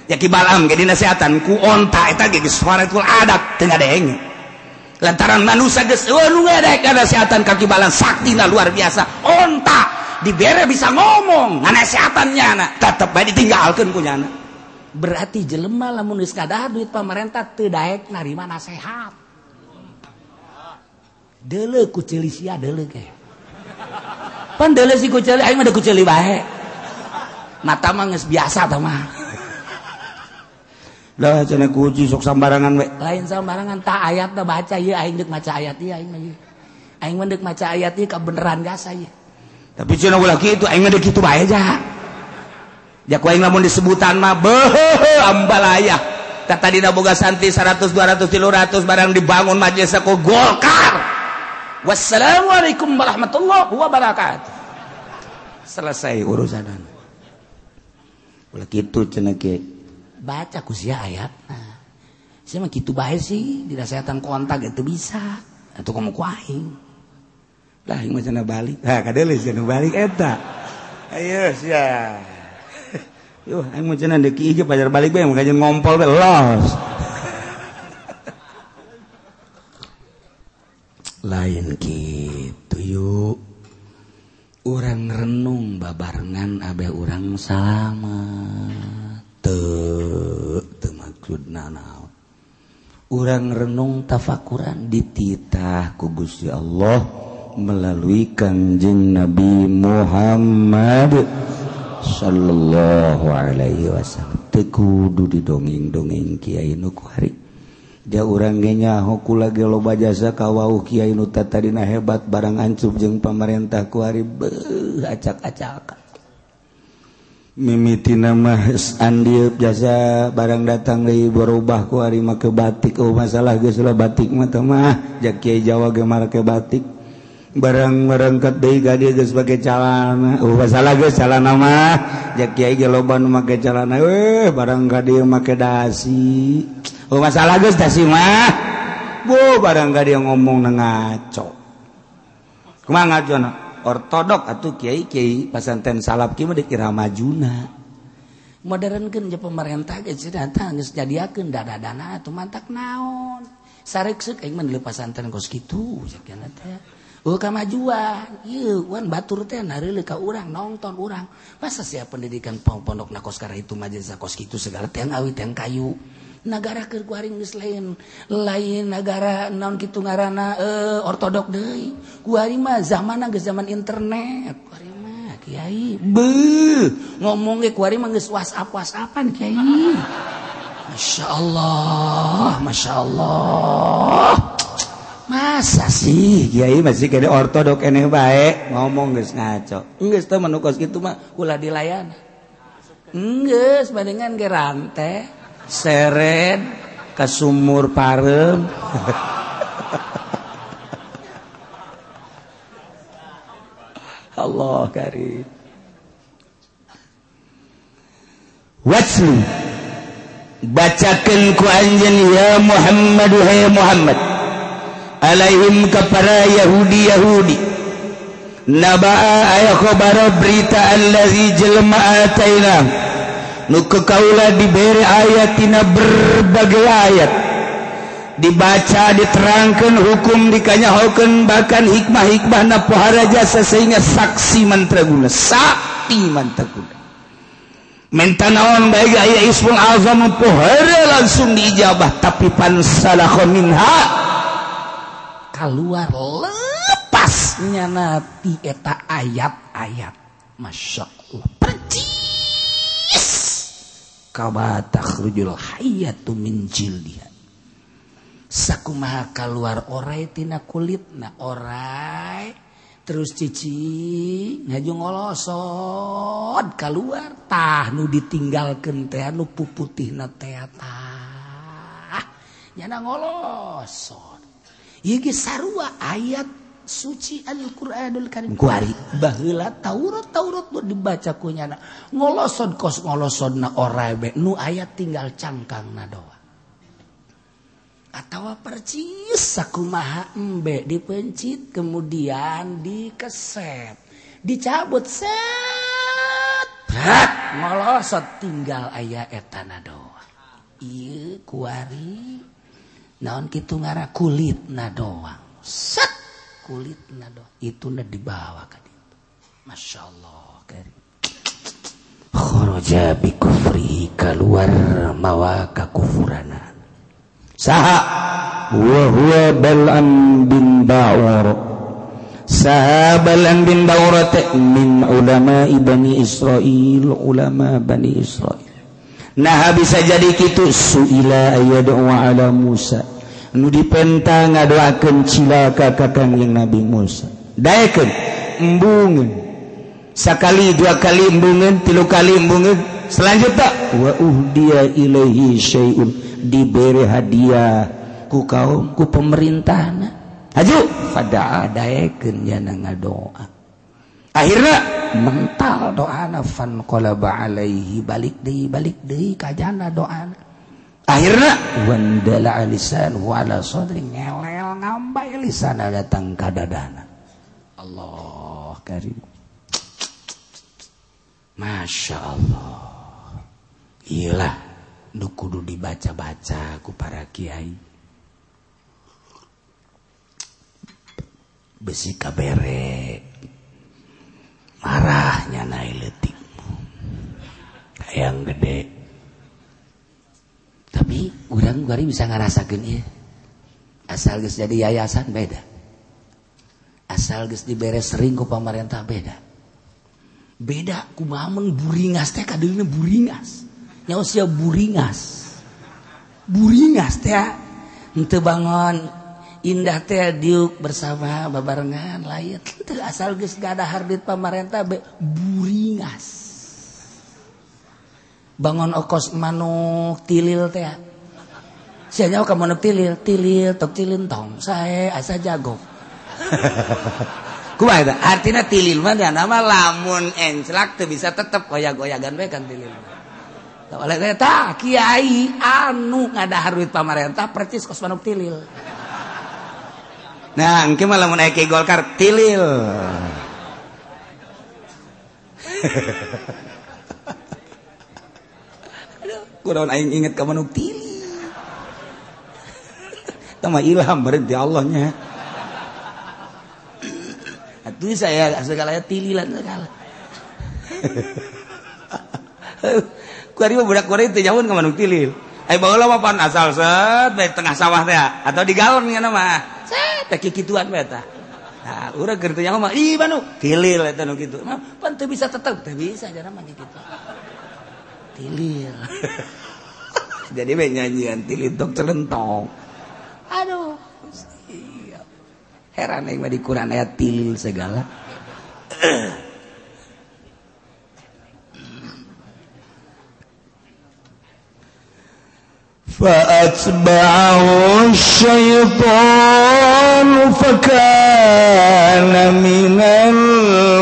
Ya ki balam ge dinasehatan ku onta eta ge geus faratul adat teu ngadenge. Lantaran manusia geus eueuh nu ngadek sehatan ka ki balam saktina luar biasa. Onta dibere bisa ngomong. Nganasehatannya na tetep bae ditinggalkeun ku nyana berarti jelema lamun geus kadahar duit pamarentah teu daek narima nasehat. Deule ku ceuli sia deule pan deule si ku ceuli aing mah ku ceuli bae. Mata mah geus biasa tah mah. Lah cenah ku sok sambarangan we. Lain sambarangan tah ayat da baca ieu aing deuk maca ayat ieu aing mah aing mah deuk maca ayat ieu kabeneran gasa ieu tapi cenah ulah kitu aing mah deuk kitu bae ja. Ya ku aing lamun disebutan mah beuh ambalaya. Tak tadi boga santi 100 200 300 barang dibangun majelis aku Golkar. Wassalamualaikum warahmatullahi wabarakatuh. Selesai urusan. Ulah kitu cenah. Baca ku sia ayat. Nah, saya mah kitu bae sih, dinaseatan kontak itu bisa. Atau kamu ku aing. Lah aing mah cenah balik. Ha kadeuleu cenah balik eta. Ayo sia. balik ngompol lain gitu yuk. Orang renung babarengan Abeh orang salama temaksud na orang renung tafakuran dititah kugus ya Allah melalui Kanjeng Nabi Muhammad. Shallallahu Alaihi Wasallam. Tekudu di dongeng-dongeng Kyai nukuhari ja hoku lagi loba jasa kawau Kyai Nutadina hebat barang ancub jeung pemerintah kuari acak acak mimiti nama andi jasa barang datang dari berubah kuari make batik. Oh masalah geslah batik mata mah. Ja Kyai Jawa gemar ke batik. barang merengket dieu dia sebagai calana salah nama nu make calana eh barang ka dia make dasi. Oh masalah guys dasi mah. Bu barang ka dia ngomong ngaco. Kumaha ngaco na ortodok atau kiai kiai pasanten salap kiai mah dikira majuna. Modernkeun je pemerintah geus datang geus jadiakeun dadadana atuh mantak naon. Sareksek aing mah pasantren kos kitu sakjana teh kemajuan batur ten ka urang nonton urang. Masa siapa pendidikan pondok nakos karena itu majelis kos itu segala tiang awit yang kayu negara kerguaring geus lain. Lain negara naon kitu ngaranna? Eh, ortodok deui. Kuari mah zaman geus zaman internet. Kuari mah kiai. Be ngomong ge kuari mah geus whatsapp whatsappan kiai. Masya Allah, Masya Allah. Masa sih? Kiai masih kene ortodok eneh baik ngomong geus ngaco. Geus teu menukos kitu mah ulah dilayan. Geus bandingan ge rantai seret ke sumur parem. Allah karim. Waslu. Bacakan ku anjen ya Muhammad hai Muhammad Alaihim kepada Yahudi Yahudi. Naba aya khobar berita allazi jelma ataina. Nu kekaula diberi ayat tina berbagai ayat. Dibaca diterangkan hukum dikanyahokan bahkan hikmah-hikmah na pohara jasa sehingga saksi mantraguna sakti mantraguna. Menta naon baik aya ismul azam pohara langsung diijabah tapi pan salakho minha. keluar lepasnya nanti eta ayat-ayat Masya Allah. Percis! Kama takhrujul hayatu min jildiha. Sakumaha keluar orai tina kulitna orai. Terus cici ngaju ngolosot keluar tah nu ditinggalkeun teh nu puputihna teh tah. Nyana ngolosot. sarwa ayat suci Alquranul Karim. Kuari baheula Taurat Taurat buat dibaca kunyana ngoloson kos ngoloson na orabe nu ayat tinggal cangkang na doa. Atau percis sakumaha embe dipencit kemudian dikeset. Dicabut set. Prat! Ngolosot tinggal ayat etana doa. Iya kuari. naon gitu ngara? Kulit na doang set! Kulit na doang itu na dibawa ke itu masya Allah karim. Khoroja bi kufrihi keluar mawa kakufurana saha! Wa huwa bal'an bin ba'ur. Saha bal'an bin ba'ur min ulama bani Israel ulama bani Israel nah bisa jadi kitu suila ayadu ala Musa. nu dipenta ngadoakeun cilaka ka Kanjeng Nabi Musa. Daekeun embungeun. Sakali dua kali embungeun tilu kali embungeun. Selanjutnya wa uhdiya ilaihi syai'un diberi hadiah ku kaum ku pemerintahna. Haju pada daekeun yana ngadoa. Akhirnya mental doana fan qalaba alaihi balik deui balik deui ka jana doana. akhirnya wandala alisan wala sadri ngelel ngambai lisan datang ka dadana Allah karim. Masya Allah. Gila nu kudu dibaca-baca ku para kiai. Besi kabere. Marahnya naik letik. Yang gede. tapi urang bari bisa ngarasakeun ieu. Asal geus jadi yayasan beda. Asal geus diberes sering ku pamarentah beda. Beda kumaha mun buringas teh kadeuna buringas. Nyawa sia buringas. Buringas teh henteu bangun indah teh diuk bersama babarengan lain. Itu asal geus gak ada hardit pamarentah be buringas. bangun okos manuk tilil teh. Sianya kamu manuk tilil tilil tok cilintong saya asa jago. Kumaha eta? Artina tilil mah dia nama lamun enclak teu bisa tetep goyag-goyagan bae kan tilil. Oleh eta kiai anu ngadahar duit pamarentah percis kos manuk tilil. Nah engke mah lamun aya golkar tilil. Kudaun aing inget ka manuk tili. Tama ilham berhenti Allahnya. Atuh saya segala tili lah segala. Ku ari budak kore teh jauh ka manuk tili. Ai baheula mah pan asal set di tengah sawah teh atau di galon ngana mah. Set teh kikituan bae tah. Nah, urang keur teh mah ih banu tilil eta nu kitu. Mah pan teu bisa tetep, teu bisa jarang mah kitu. tilil jadi we nyanyian tilil tok celentong aduh heran yang di Quran ayat tilil segala فأتبعه الشيطان فكان من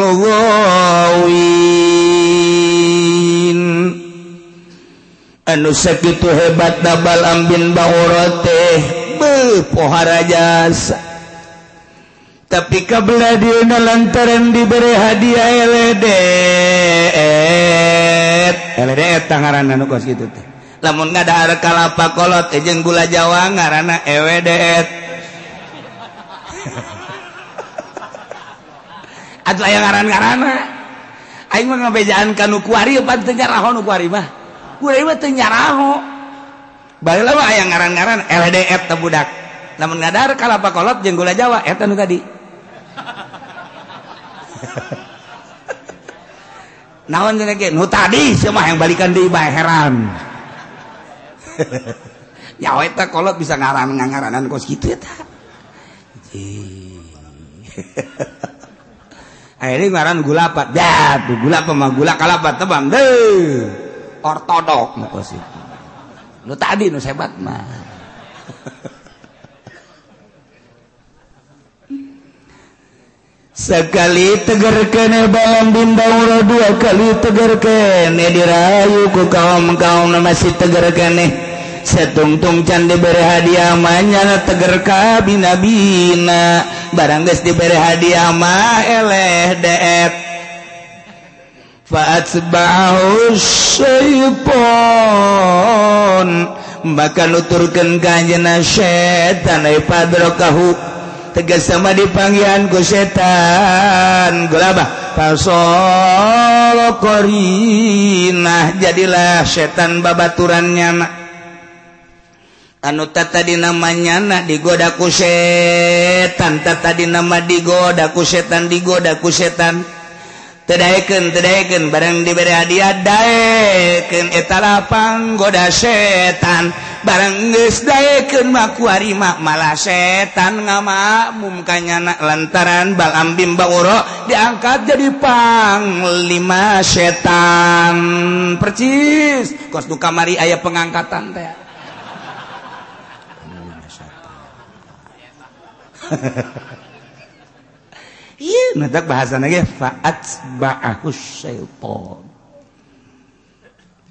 الغاوين anu sakitu hebat dabal ambin Baro teh. Jasa tapi kabelah dia lantaran diberi hadiah LED LED eta anu kos kitu teh. Lamun ngadahar kalapa kolot eh, jeung gula Jawa ngaranna EWD Atuh aya ngaran ngarana aing mah ngabejaan ka nu kuari pan teu nyarahon nu kuari mah. nyaraho. Balama aya ngaran-garan LDF tebudak namun ngadar kalapa kolot jeng gula Jawa eta nu tadi. Naon cenah ge? Nu tadi semah yang balikan deui bae heran. Nyawa eta kolot bisa ngaran ngaranan kos kitu eta. Akhirnya ngaran gulapat dah gula mah gula kalapat tebang deh ortodok nu nu tadi nu sebat mah. Sekali tegar kene balam bintang dua kali tegar kene dirayu ku kaum kaum masih tegar kene setungtung can diberi hadiah manyana tegar kabina bina barang geus diberi hadiah mah eleh deep Faatbahu syaitan maka nuturkeun kanjena setan ay padrokahu. Tegas sama dipanggilan ku setan. Gelabah fasolo korinah jadilah setan babaturannya nak. Anu tata di namanya nak digoda ku setan. Tata di nama digoda ku setan digoda ku setan. teken barang diberi hadiah daken etalapang goda setan. Barengges daken makuarimak malah setan ngama mumkanya anak lantaran Bang Ambim Banguro diangkat jadi panglima setan. Percis kos du kamari ayah pengangkatan teh. Hehehe ngedak bahasa lagi. Faat ba'ahu syaiton.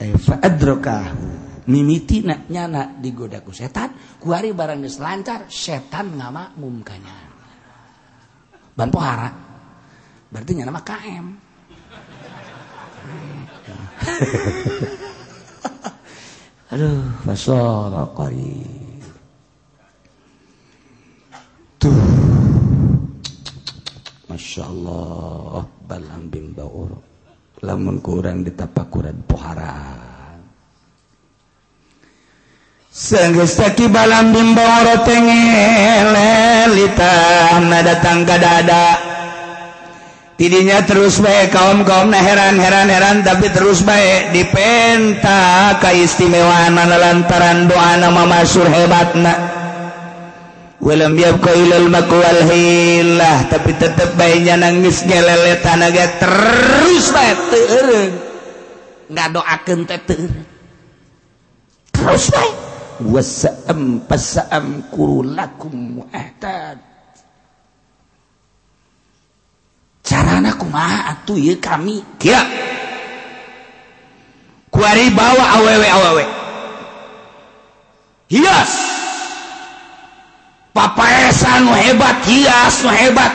Eh, fa'adrokahu. Mimiti nak nyana digodaku. Setan kuari barang geus lancar setan ngama mumkanya ban pohara berarti nyana mah KM aduh fasol qari tuh Masya Allah bimba baur. Lamun kurang ditapakuran pohara Sanggeus taki bimba baur tengelelita datang ke dada. Tidinya terus baik kaum kaum nah heran heran heran tapi terus baik dipenta keistimewaan lantaran doa nama masur hebatna. William biapko ilal makual hilah tapi tetap bayinya nangis gelele tanaga terus bae teu nggak doakeun teh teu terus bae. Wasaam pasaam kurulakum muahtad carana kumaha atuh ieu kami? Kieu kuari bawa awewe awewe. Hias. yes. anu hebat hias nu hebat.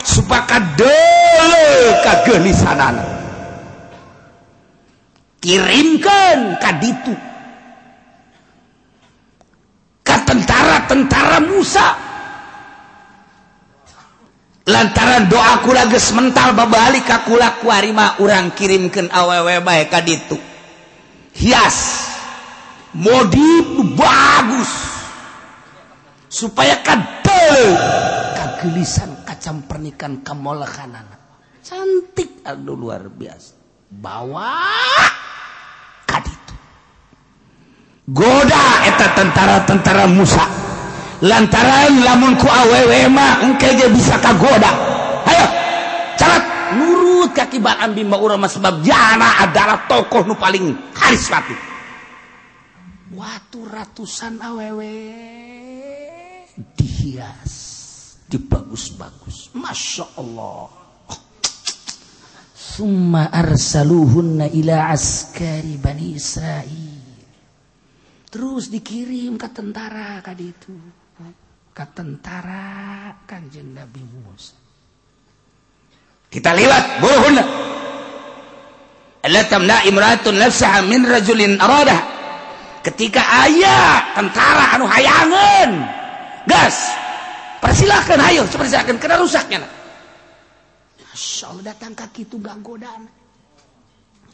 Supakat dele kagenisanana. Kirimkan kaditu ke tentara-tentara Musa. Lantaran doaku lagi mental babalik kakula kuarima urang kirimkan awewe baik kaditu hias. Modif bagus. Supaya kan kagelisan kacam pernikan kamolahanan cantik aduh luar biasa. Bawa kaditu goda eta tentara-tentara Musa. Lantaran lamun ku awewe mah engke ge bisa kagoda. Ayo carat. Nurut kakibat ambi maurama sebab jana adalah tokoh nu paling karismatik. Watu ratusan awewe. Dihias dibagus-bagus. Masya Allah. Summa arsaluhunna ila askari bani Israel terus dikirim ke tentara kadi itu. Ke tentara kanjeng Nabi Musa. Kita lihat buruhunna Allah tamna imratun nafsaha min rajulin arada ketika ayah tentara anu hayangan gas. Persilahkan ayo. Persilahkan kena rusaknya. Masya Allah datang kaki itu gak godaan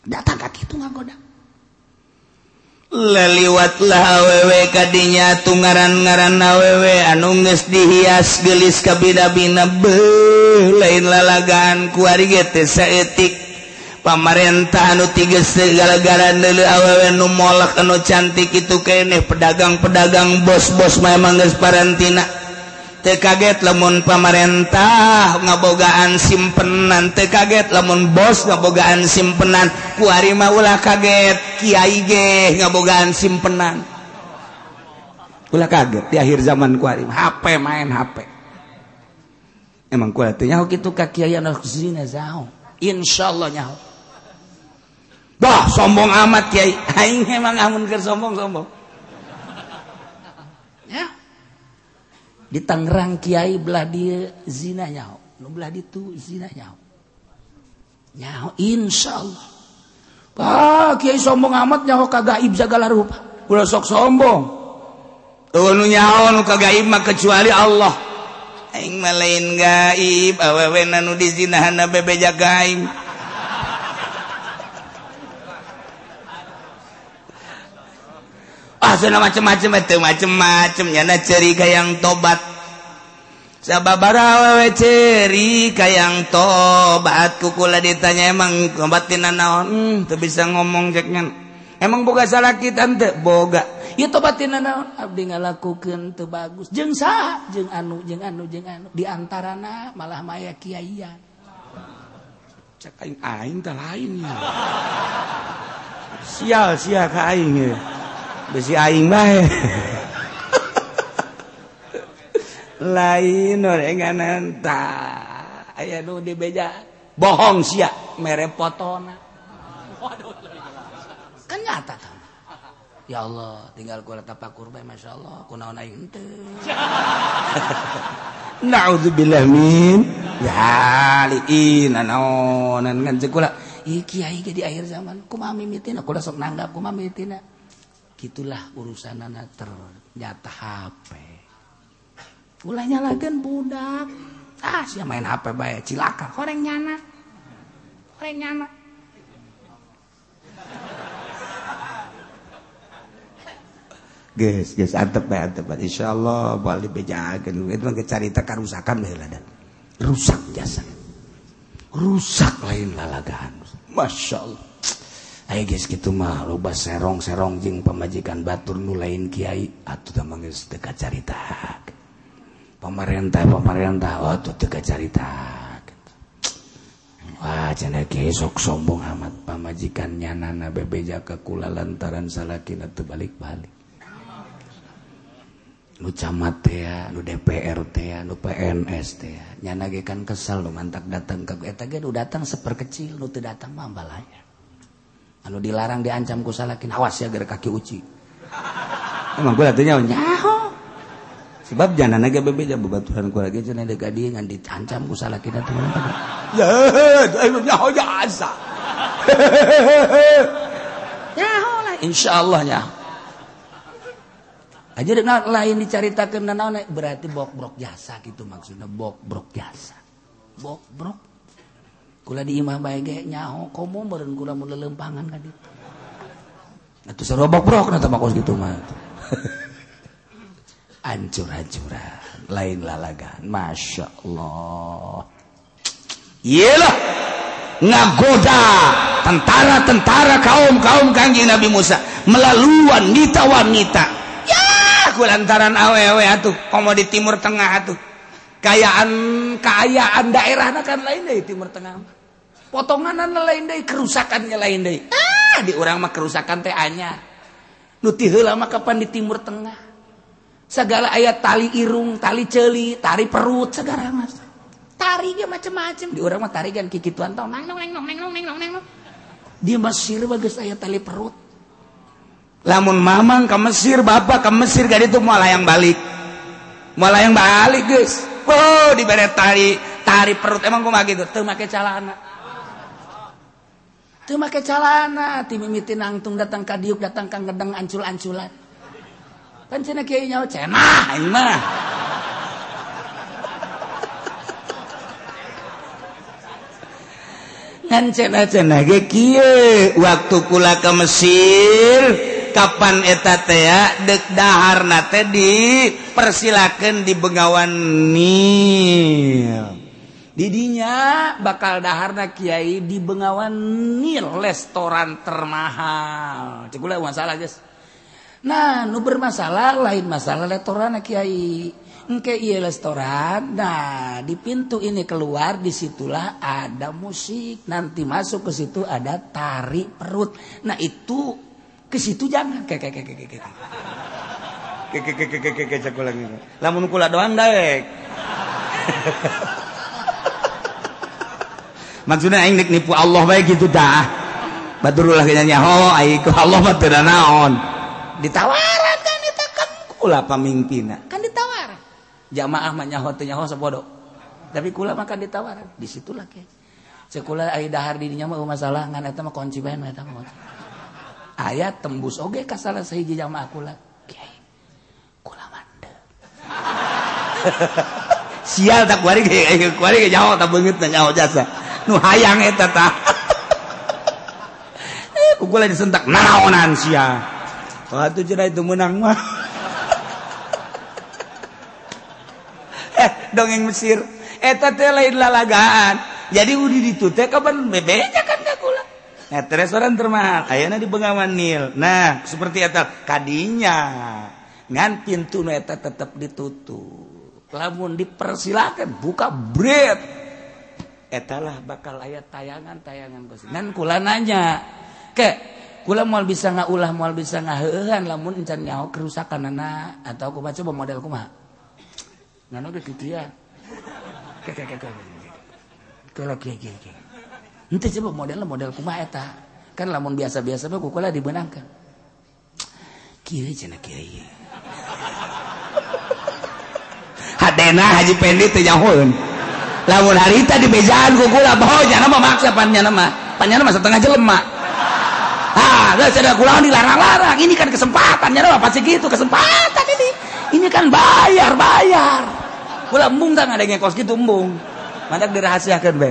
datang kaki itu gak godaan leliwatlah awewe kadinya tungaran ngaran awewe anu geus dihias gelis kabida bina be lain lalagaan kuari teh saeutik pamarentah pamarentahan segala-gara dulu awewe nu molak anu cantik itu kene pedagang-pedagang bos-bos memang parantina teu kaget lemun pamarentah ngabogaan simpenan te kaget lemun bos ngabogaan simpenan. Kuarima ulah kaget Kyai ge ngabogaan simpenan. Ulah kaget di akhir zaman kuarima HP main HP. Emang ku teh nyaho kitu ka kiai anu zina zau insyaallah nyaho. Bah sombong amat Kyai aing emang amun keur sombong-sombong. Ya. Di Tangerang Kiai belah dia zina nyaho. Nu belah ditu zina nyaho. Nyaho insyaallah. Bah Kiai sombong amat nyaho kagaib segala rupa. Ulah sok sombong. Tuh nu nyaho nu kagaib mah kecuali Allah. Aing mah lain gaib awewe nu dizinahan bebeja gaib. Ah, Pasna macam-macam itu eh, macem-macemnya na ceri kayang tobat. Sababara wewe ceri kayang tobat. Kukula ditanya emang ngobatin naon hmm, tuh bisa ngomong ceknya emang boga salah kita? Ente boga. Ya tobatin naon abdi ngalakukeun teu bagus. Jeung saha jeung anu jeung anu jeung anu. Di antarana malah maya kiaian. Cek aing aing teh lain. Ya sial sia ka aing ya. besi aing bae. Lain orenganan ta. Aya nu dibeja bohong sia mere potona Kan nyata kan. Ya Allah, tinggal kula tapak kurban Masya Allah, kunaon aing henteu. Na'udzubillah min yaliin naonan ngan kula. Iki kiai di akhir zaman kumaha mimitina kula sok nanggap kumaha mimitina. gitulah urusan anak ternyata HP ulahnya lagen budak ah siya main HP baik cilaka koreng nyana koreng nyana Guys, guys, antep bae antep bae. Insyaallah balik bejakeun. Itu mah carita karusakan bae ladan. Rusak jasa. Rusak lain lalagaan. Masyaallah. Ayo guys gitu mah loba serong serong jing pemajikan batur nu lain kiai. Teh mah geus teu carita pemerintah pemerintah atuh teu carita Wah, cina kiai sok sombong amat. Pamajikannya nana bebeja ke kula lantaran salakina teu balik-balik. Nu camat ya nu DPR ya nu PNS ya nyana ge kan kesal nu mantak datang ke eta ge nu datang seperkecil nu teu datang mah anu dilarang diancam ku salakin awas ya gara kaki uci. Emang gua tanya nyaho. Sebab jangan ge bebe jah babaturan ku lagi cenah deuk dia ngan diancam ku salakin atuh ya ayo nyaho jasa. Nyaho lah insyaallah nyaho. Aja dengan lain diceritakan naon berarti bok brok jasa gitu maksudnya. Bok brok jasa. Bok brok kula di imah bae ge nyaho komo meureun kula mun lelempangan ka ditu atuh sarua bok brok na makos gitu mah ancur-ancuran lain lalagan. Masya Allah. Iyalah ngagoda tentara-tentara kaum-kaum kanjeng Nabi Musa melalui wanita-wanita. Lantaran awewe atuh komo di timur tengah atuh. Kayaan keayaan daerah kan lain deh timur tengah potonganan lain deh kerusakannya lain deh ah di orang mah kerusakan teh anyar nuti heula mah kapan di timur tengah. Segala ayat tali irung tali celi tari perut segala mas tari dia macam-macam di orang mah tari kan kikituan tau nang nang nang nang nang nang neng dia Mesir bagus ayat tali perut. Lamun mamang ke Mesir bapak ke Mesir gak itu malah yang balik. Malah yang balik guys oh di tari tari perut. Emang gue gitu? Teu make calana. Tuh make calana, timimiti nangtung datang ke diuk datang ke ngedeng ancul-anculan. Kan cina kaya nyawa, cenah aing mah. Ngan ge kieu waktu kula ke Mesir kapan eta teh ya, dek dahar nate di persilakan di Bengawan Nil. didinya bakal daharna Kyai di Bengawanil restoran termahal. Cikula, masalah guys nah nu bermasalah lain masalah restoran Kyai engke iya restoran nah di pintu ini keluar disitulah ada musik. Nanti masuk ke situ ada tari perut. Nah itu ke situ jangan. Kayak kayak kayak kayak kayak kayak kayak kayak kayak kayak kayak kayak kayak kayak kayak kayak kayak kayak maksudnya aing nek nipu Allah bae gitu dah baturullah kayaknya ho aing ku Allah mah teu naon ditawaran kan eta kan kula pamimpinna kan ditawaran jamaah mah nyaho teu nyaho sapodo tapi kula mah kan ditawaran. Di situ lah ke Sekula ai dahar di dinya mah masalah ngan eta mah kunci bae mah eta mah ayat tembus Oke kas salah sahiji jamaah kula. Kiai kula mande. Sial tak kuari ge kuari ge nyaho tak beungeut nyaho jasa nu hayang eta tah eh kukula disentak naonan sia waktu cenah itu menang mah. Eh dongeng Mesir. Eta teh lain lalagaan. Jadi udi ditu teh kapan bebeja kan Nah, restoran termahal ayana di Bengawan Nil. Nah, seperti itu kadinya. Ngan pintu eta tetap ditutup. Lamun dipersilakan buka bread. etalah bakal ayat tayangan tayangan Gusti dan kula nanya ke kula moal bisa ngaulah moal bisa ngaheuhan lamun encan nyaho kerusakan anak atau aku baca model kumaha? Nano ge kitu ya. Kalau kayak gini gini nanti coba model model kumaha eta? Kan lamun biasa-biasa mah kukula dibenangkan kieu cenah kieu hadena haji pendi teh nyahoeun. lamun harita dibejaan ku gula bahonya nama maksa pannya nama pannya nama setengah jelema. Ah terus ada kulawan dilarang-larang. Ini kan kesempatan kesempatannya nama pasti gitu kesempatan ini. Ini kan bayar bayar. Kula embung kan ada yang kos gitu embung. Mantak dirahasiakan be.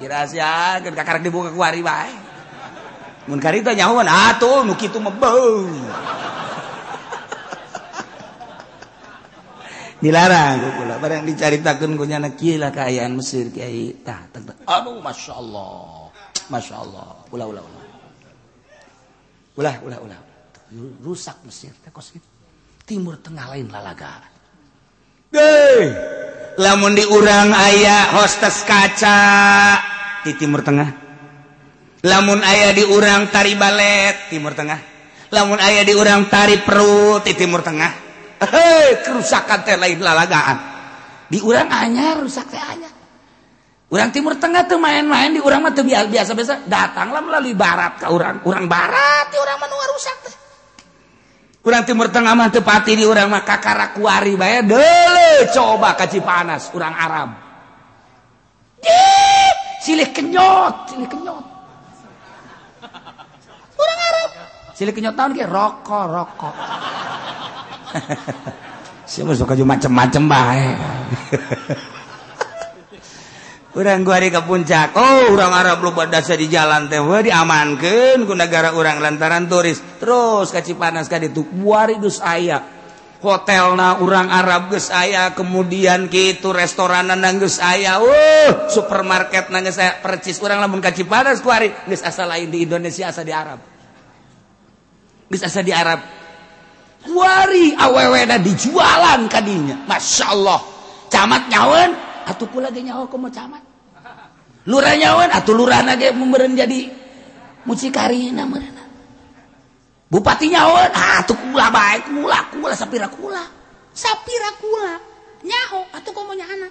Dirahasiakan kakak dibuka kuari bae. Mun karita nyahuan atuh nu kitu mebeuh dilarang kula. Barang dicaritakeun ku nyana kieu lah kaayaan Mesir kiai. Tah aduh masyaallah. Masyaallah. Ulah Ulah, ulah, ulah. ulah ulah. Rusak Mesir Timur Tengah lain lalaga. Deh! Lamun diurang ayah hostes kaca di Timur Tengah. Lamun ayah diurang tari balet Timur Tengah. Lamun ayah diurang tari perut di Timur Tengah. Hei kerusakan teh lain lalagaan. Di urang anyar rusak teh anyar Urang timur tengah tuh main-main di urang mah tuh biasa-biasa datanglah melalui barat ke urang. Urang barat di urang mah rusak teh. Kurang timur tengah mah tepati di urang mah kakarakuari bae. Dele coba kaci panas urang Arab silih kenyot silih kenyot. Urang Arab silih kenyot tahun ke rokok rokok si suka juga macem-macem bae. Orang gua hari ke puncak. Oh orang Arab lu dasa di jalan teh. Wah diamankan ku negara orang lantaran turis. Terus kaci panas ka ditu buari dus aya. Hotelna orang Arab geus aya. Kemudian kitu restoran nang geus aya. Uh supermarket nang geus aya. Percis urang lamun ka Cipanas ku hari. Geus asa lain di Indonesia asa di Arab. Geus asa di Arab. kuari awewe na dijualan kadinya Masya Allah. Camat nyawan atuh kula ge nyawa mau camat. Lurah nyawan atuh lurahna ge memberen jadi mucikari na bupati nyawan ah, atuh kula baik kula kula sapira kula. Sapira kula. Nyaho atuh komo nyahana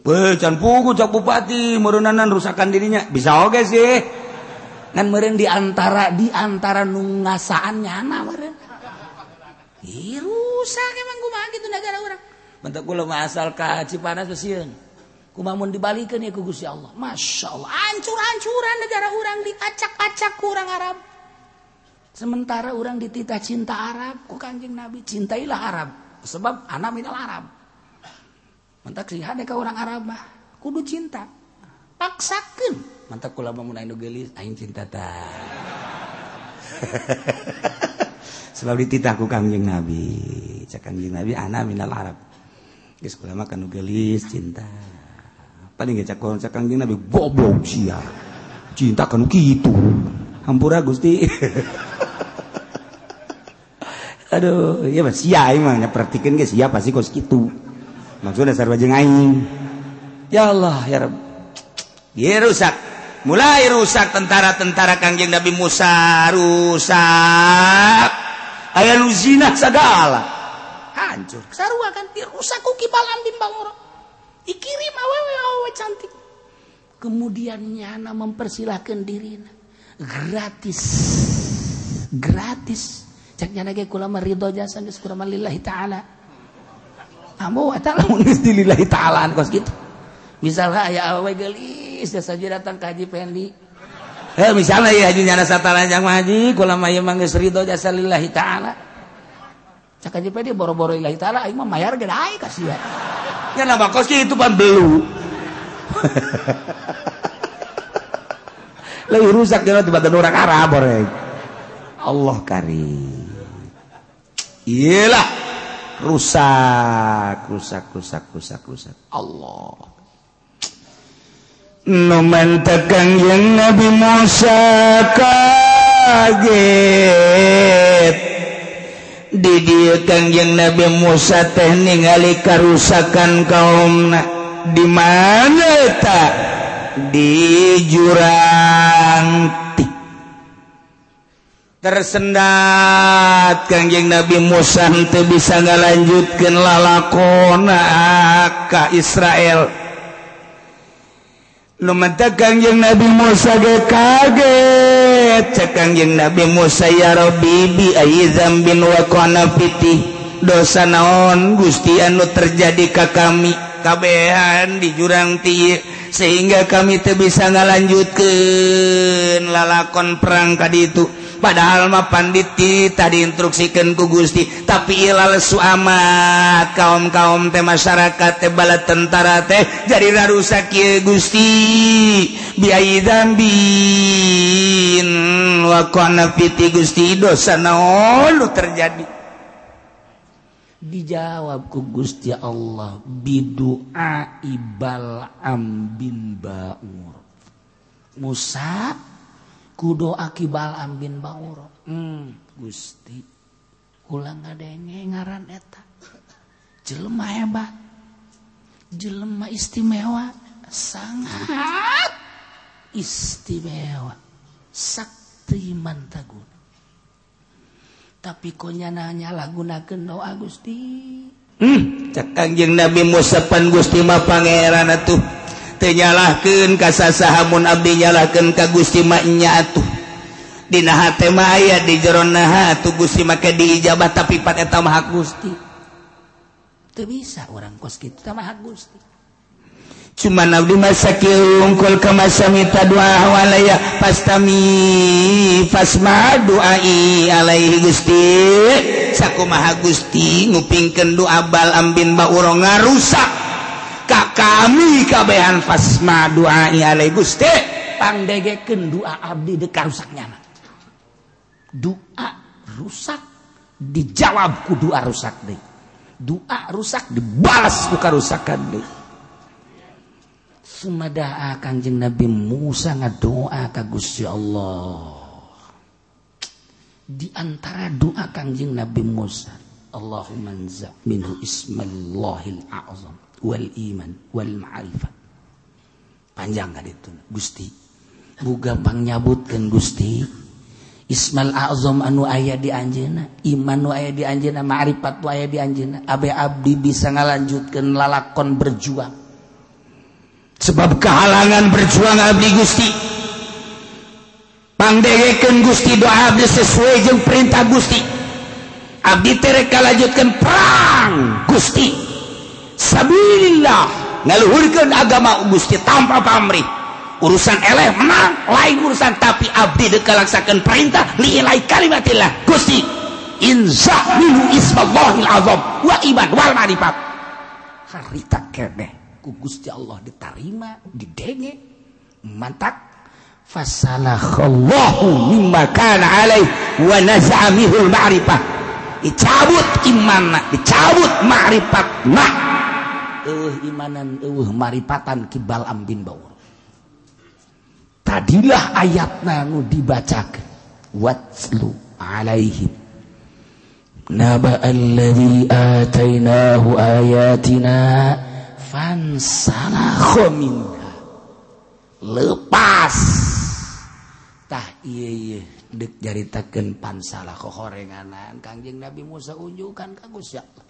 Pecan pugu cak bupati merenanan rusakan dirinya. Bisa oge sih. Kan meren di antara di antara nungasaan nyana meren Ih, rusak emang gue gitu negara orang. Bentuk kula asal ka Cipanas pesieun. Kumamun dibalikan ya ku Gusti Allah. Masya Allah. Ancur-ancuran negara orang diacak-acak kurang Arab. Sementara orang dititah cinta Arab ku kanjeng Nabi. Cintailah Arab. Sebab anak minal Arab. Mentak sih ka orang Arab mah. Kudu cinta. Paksakan. Mantak kula mau aing gelis. Aing cinta ta. Sebab dititah ku kanjeng Nabi. Cak kanjeng Nabi anak minal Arab. Geus kula mah kanu gelis cinta paling ngecak cak kangjeng nabi boblok sia cinta kan gitu hampura gusti aduh iya mas sia emang perhatikan guys sia pasti kos gitu maksudnya dasar bajeng aing ya Allah ya Rabb dia rusak mulai rusak tentara-tentara Kangjeng Nabi Musa rusak. Aya nu zina segala hancur. Sarua kan rusak ku kibalan timbang urang. Dikirim awewe awewe cantik. Kemudian nyana mempersilahkan dirina. Gratis. Gratis. Cak nyana ge kula ridho jasa geus kurama lillahi taala. Ambo wa ta'ala mun lillahi taala kos gitu misalnya aya awewe gelis jasa datang ke Haji Pendi Eh, misalnya ya haji nyana satalanjang haji, kula mah ieu mah geus ridho jasa lillahi taala. Cak Haji Pendi boro-boro lillahi taala aing mah mayar ge dae kasihan. Ya nama kosnya itu pan belu. Lebih rusak dia tiba tiba orang Arab orang. Allah kari. Iyalah rusak, rusak, rusak, rusak, rusak. Allah. numantekan yang Nabi Musa kaget. Didikan yang Nabi Musa teh ningali karusakan kaum di mana tak di jurang tersendat Kangjeng Nabi Musa teu bisa ngalanjutkeun lalakona ka Israel. lumatakan yang Nabi Musa ge kaget. Cekang yang Nabi Musa ya Rabbi bi aizam bin wa kana fiti. Dosa naon Gusti anu terjadi ka kami. Kabehan di jurang ti sehingga kami teu bisa ngalanjutkeun lalakon perang kadi itu padahalma Panditi tadi instruksikan ku Gusti tapi ilal suama kaum-kaum teh masyarakat teh bala tentara teh jadi rusak ya Gusti. Biayi dambin. Wakonapiti Gusti dosa naolu terjadi? Dijawab ku Gusti Allah bidu'a ibal ambin Ba'ur. Musa kudo akibal ambin Bauro hmm, Gusti. Ulang adanya ngaran eta. Jelema hebat. Jelema istimewa. Sangat istimewa. Sakti mantagun. Tapi konya nanya lagunakeun doa Gusti. Hmm, cak Kanjeng Nabi Musa pan Gusti mah pangeran atuh. tenyalahkan kasasahamun Abdi nyalahkan ka Gustimaknya atuh Dina tema aya di jeronna tuh Gusti make diijabah tapi pat eta maha Gusti. Teu bisa orang kos kitu tah maha Gusti. Cuma abdi mah sakieu ungkul kamasami tadua walaya pastami fasma duai alaihi Gusti. Sakumaha Gusti ngupingkeun doa bal ambin ba ngarusak ka kami kabehan fasma doa alai Gusti. Pangdegekeun doa abdi de rusaknya doa rusak dijawab ku doa rusak deui. Doa rusak dibalas ku karusakan deui. Sumada kanjeng Nabi Musa ngadoa ka Gusti Allah. Di antara doa kanjeng Nabi Musa Allahumma anza minhu ismallahil a'zam wal iman wal ma'rifat. Panjang kan itu Gusti? Buga pangyabutkan Gusti. Ismail Azam anu ayah di anjena iman nu ayah di anjena ma'rifat nu ayah di anjena abe abdi bisa ngalanjutkan lalakon berjuang. Sebab kehalangan berjuang abdi Gusti. Pangdegekeun Gusti doa abdi sesuai jeung perintah Gusti. Abdi tereka lanjutkan perang Gusti. Sabillah ngaluhurkan agama Gusti tanpa pamrih. Urusan eleh menang, lain urusan tapi abdi dekalaksakan perintah liilai kalimatillah. Gusti inza minhu ismallahil azam wa iman wal ma'rifat. Harita kene ku Gusti Allah diterima, didenge. Mantap. Fasalakhallahu mimma kana alaih wa naza'a ma'rifah. Dicabut iman, dicabut ma'rifat. Nah, eueuh imanan eueuh maripatan kibal ambin baur. Tadilah ayat nanu dibacakan watlu alaihim. Naba alladhi atainahu ayatina fansalakha minha. Lepas. Tah ieu ieu dek jaritakeun pansalakha horenganan Kangjeng Nabi Musa unjukkan ka Gusti Allah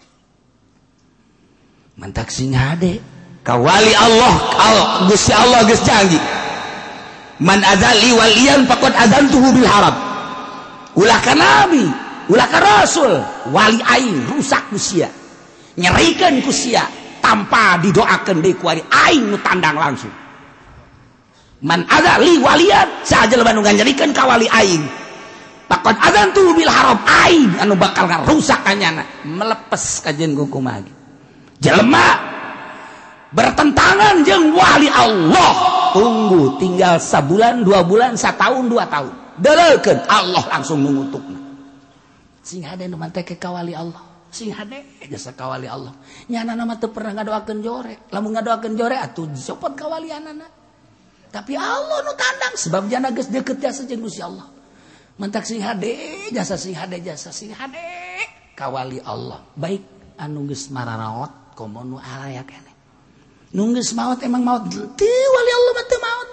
mantak sing hade. Kawali Allah Allah Gusti Allah geus canggih. Man azali waliyan faqad azantuhu bil harab. Ulah ka nabi ulah ka rasul. Wali aing rusak kusia. Nyerikeun kusia. Tanpa didoakeun deui ku aing nu tandang langsung. Man azali waliyan sajel banu nyerikeun ka wali aing. Pakot azan tuh bil haram aing anu bakal rusak kanyana melepas kajian kukumagi. jelma bertentangan jeng wali Allah. Tunggu tinggal sebulan dua bulan setahun dua tahun. Deleken Allah langsung mengutuk sing ada nama ke kawali Allah. Sing ada jasa kawali Allah. Nyana nama tuh pernah ngadoakan jore lamun ngadoakan jore atuh copot kawali anana tapi Allah nu tandang sebab jana geus deket jasa jeung Gusti Allah. Mentak sing hade jasa sing hade jasa sing hade. Kawali Allah. Baik anu geus mararaot. Nunggis maut emang maut. Maut.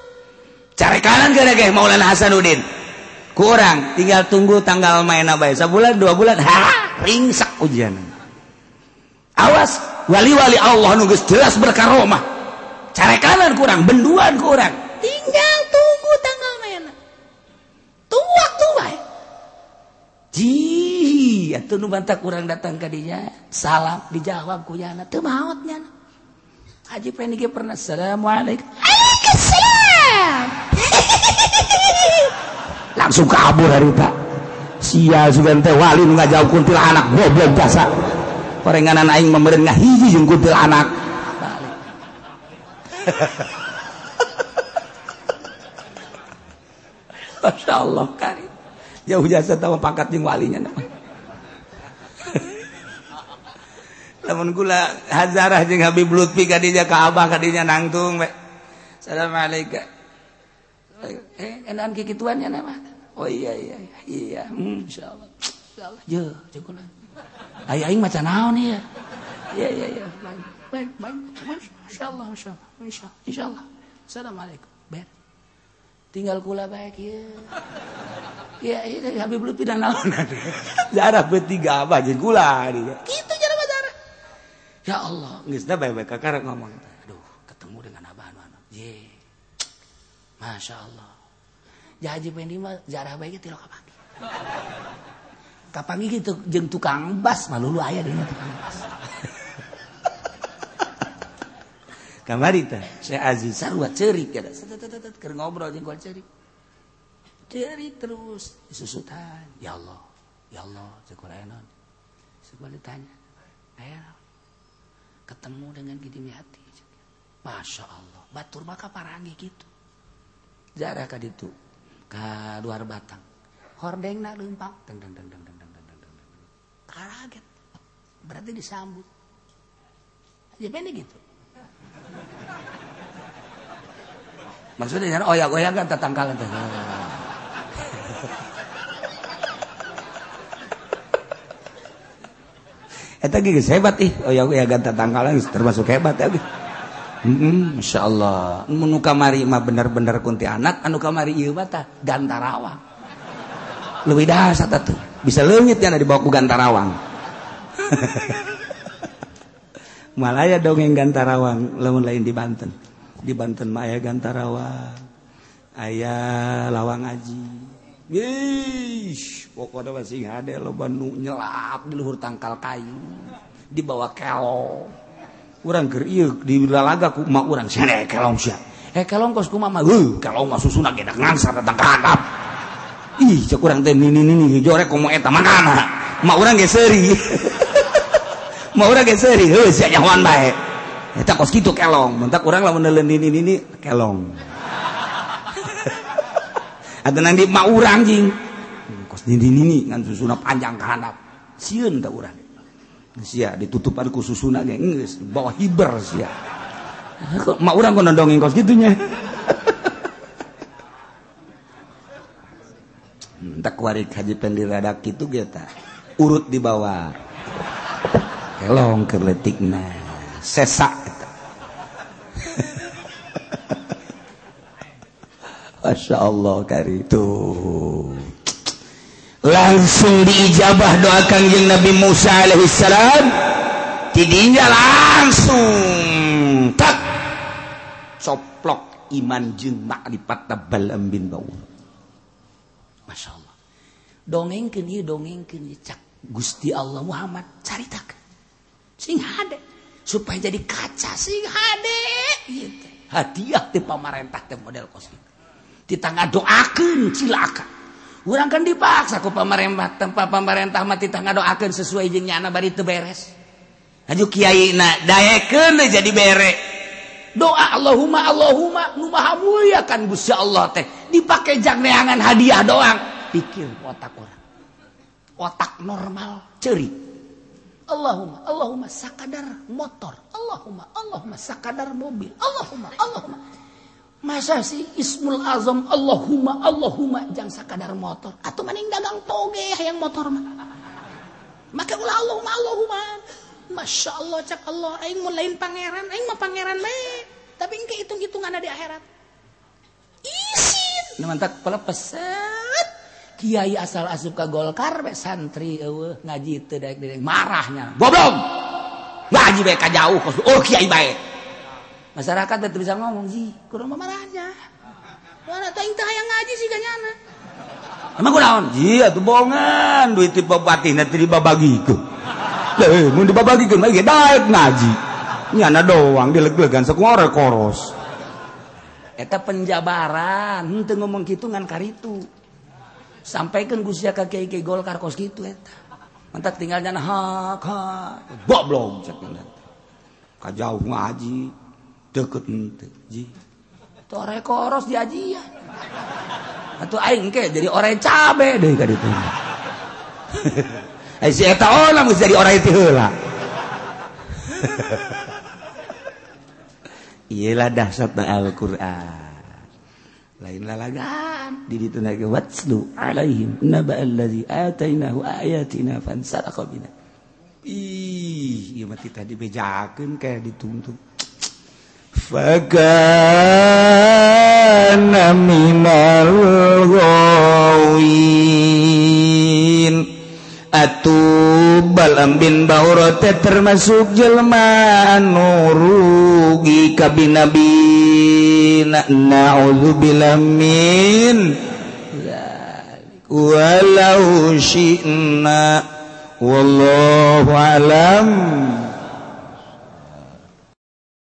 Cara kanan gara Maulana Hasanuddin. Kurang tinggal tunggu tanggal main apa sebulan dua bulan ha ringsak ujian. Awas wali-wali Allah nunggus jelas berkaromah. Cara kanan kurang benduan kurang. Tinggal tunggu tanggal main tunggu waktu baik itu nu bantah kurang datang ke dia salam dijawab ku yana teu maotnya Haji Peniki pernah assalamualaikum. Waalaikumsalam langsung kabur hari pak. Sia wali nggak jauh kuntil anak goblok jasa perenganan aing memberi hiji jeung kuntil anak Masya Allah karim. Jauh jasa tahu pangkat jeung walinya nama lamun kula hazarah jeung Habib Lutfi kadinya ka abah kadinya nangtung we. Assalamualaikum. Eh enakan kikituannya nama? Oh iya iya iya. Hmm, insyaallah. Insyaallah je cekuna ai aing maca naon ya? Iya iya iya. Baik baik baik. Insyaallah insyaallah insyaallah. Insyaallah. Assalamualaikum. Ber. Tinggal kula baik ya. Ya iya Habib Lutfi dan naon? Jarak bertiga apa jeung kula kitu jarak ya Allah. Baik-baik kakak ngomong. Aduh ketemu dengan abah anu anu. Ye. Masya Allah. Jahaji pendi mah jarah baiknya tilok kapangi kapangi gitu jeng tukang bas? Malu lu ayah dengan tukang bas. Kamari teh saya Aziz sarua cerik kada keur ngobrol jeung kual cerik. Cerik terus susutan ya Allah ya Allah jeung kual enon sebalik tanya ayah ketemu dengan gini hati. Masya Allah, batur maka parangi gitu. Jarah kad itu ka luar batang. Hordeng nak lempang teng teng teng teng teng teng teng teng teng kaget. Berarti disambut. Aja pendek gitu. Maksudnya oh ya goyang kan tetangkalan teh Eta gigi hebat ih. Oh ya, ya ganta tangkalan termasuk hebat ya. Hmm, Masya Allah. Menu kamari mah bener-bener kunti anak, anu kamari iya bata, gantarawang. Lebih dasar tuh. Bisa leungit ya di bawah ku gantarawang. Malaya dongeng gantarawang, lamun lain di Banten. Di Banten mah aya gantarawang. Ayah lawang aji. pokoknya masih ada lo Bandung nyelap di luhur tangkal kayu dibawa kelong orang keriuk di lalaga ku mak urang sih eh kelong sih eh kelong kos ku mama uh kelong masuk sunak kita ngangsa datang kandap ih cak urang teh nini nini jorek komo eta mana mana? Mak orang geseri mak orang geseri heh siapa nyawan baik eta kos gitu kelong. Mentak urang lah menelen nini nini kelong. atau di mau orang jing. Hmm, kos dinding nini ngan susuna panjang ka handap sieun tak urang. Sia ditutup ada ku susuna ge geus bawa hiber sia. Ah, mak urang kok nondongin kos gitunya hmm, tak warik haji pendiradak itu geta urut di bawah. Kelong kerletikna sesak. Masya Allah kari itu langsung diijabah doakan yang Nabi Musa alaihissalam tidinya langsung. Tak. Coplok iman jeng makrifat tabal ambin bau. Masya Allah dongengkeun ieu dongengkeun iya cak Gusti Allah Muhammad caritakeun. Sing hade. Supaya jadi kaca sing hade. Gitu. hadiah di pemerintah model kosmik ditangga doakan cilaka orang kan dipaksa ku pemerintah tempat pemerintah mah ditangga doakan sesuai jeung anak bari teu beres. Aju kiai na daekeun jadi bere. Doa Allahumma Allahumma nu maha mulia kan Gusti Allah teh. Dipake jagneangan hadiah doang. Pikir otak orang. Otak normal ceri. Allahumma Allahumma sakadar motor. Allahumma Allahumma sakadar mobil. Allahumma Allahumma. Masa sih Ismul Azam Allahumma Allahumma jangan sakadar motor. Atau maning dagang toge yang motor mah. Maka ulah Allahumma Allahumma. Masya Allah cak Allah. Aing mau lain pangeran aing mah pangeran baik tapi engke hitung-hitungan di akhirat. Isin mantak pelepeset. Kiai asal asup ke Golkar be santri eueuh ngaji teu daek marahnya. Goblok! Ngaji bae ka jauh oh kiai baik masyarakat tetap bisa ngomong sih kurang marah mana tuh intah yang ngaji sih kanyana emang gue naon iya tuh bohongan. Duit tipe patih nanti dibabagi ke eh mau dibabagi ke lagi daik ngaji. Nyana doang dileg-legan sekuara koros. Eta penjabaran henteu ngomong gitu ngan karitu. Sampaikan Gusya ka kiai kiai Golkar kos gitu eta. Mentak tinggalnya hak hak goblok cek. Kajauh ngaji. deket ente ji. Tore koros di ajian ya. atau aing ke jadi orang cabe deh kadi itu eh si eta olah mesti jadi orang itu lah iyalah dahsyat Al Quran lain lalagan di ditu nake watslu alaihim naba allazi atainahu ayatina fansalakobina ih iya mati tadi bejakan kayak dituntut. فكان من الغاوين. Atubal ambin bahura termasuk jelma nurugi rugi kabinabina na'udzubillah min walau syi'na wallahu alam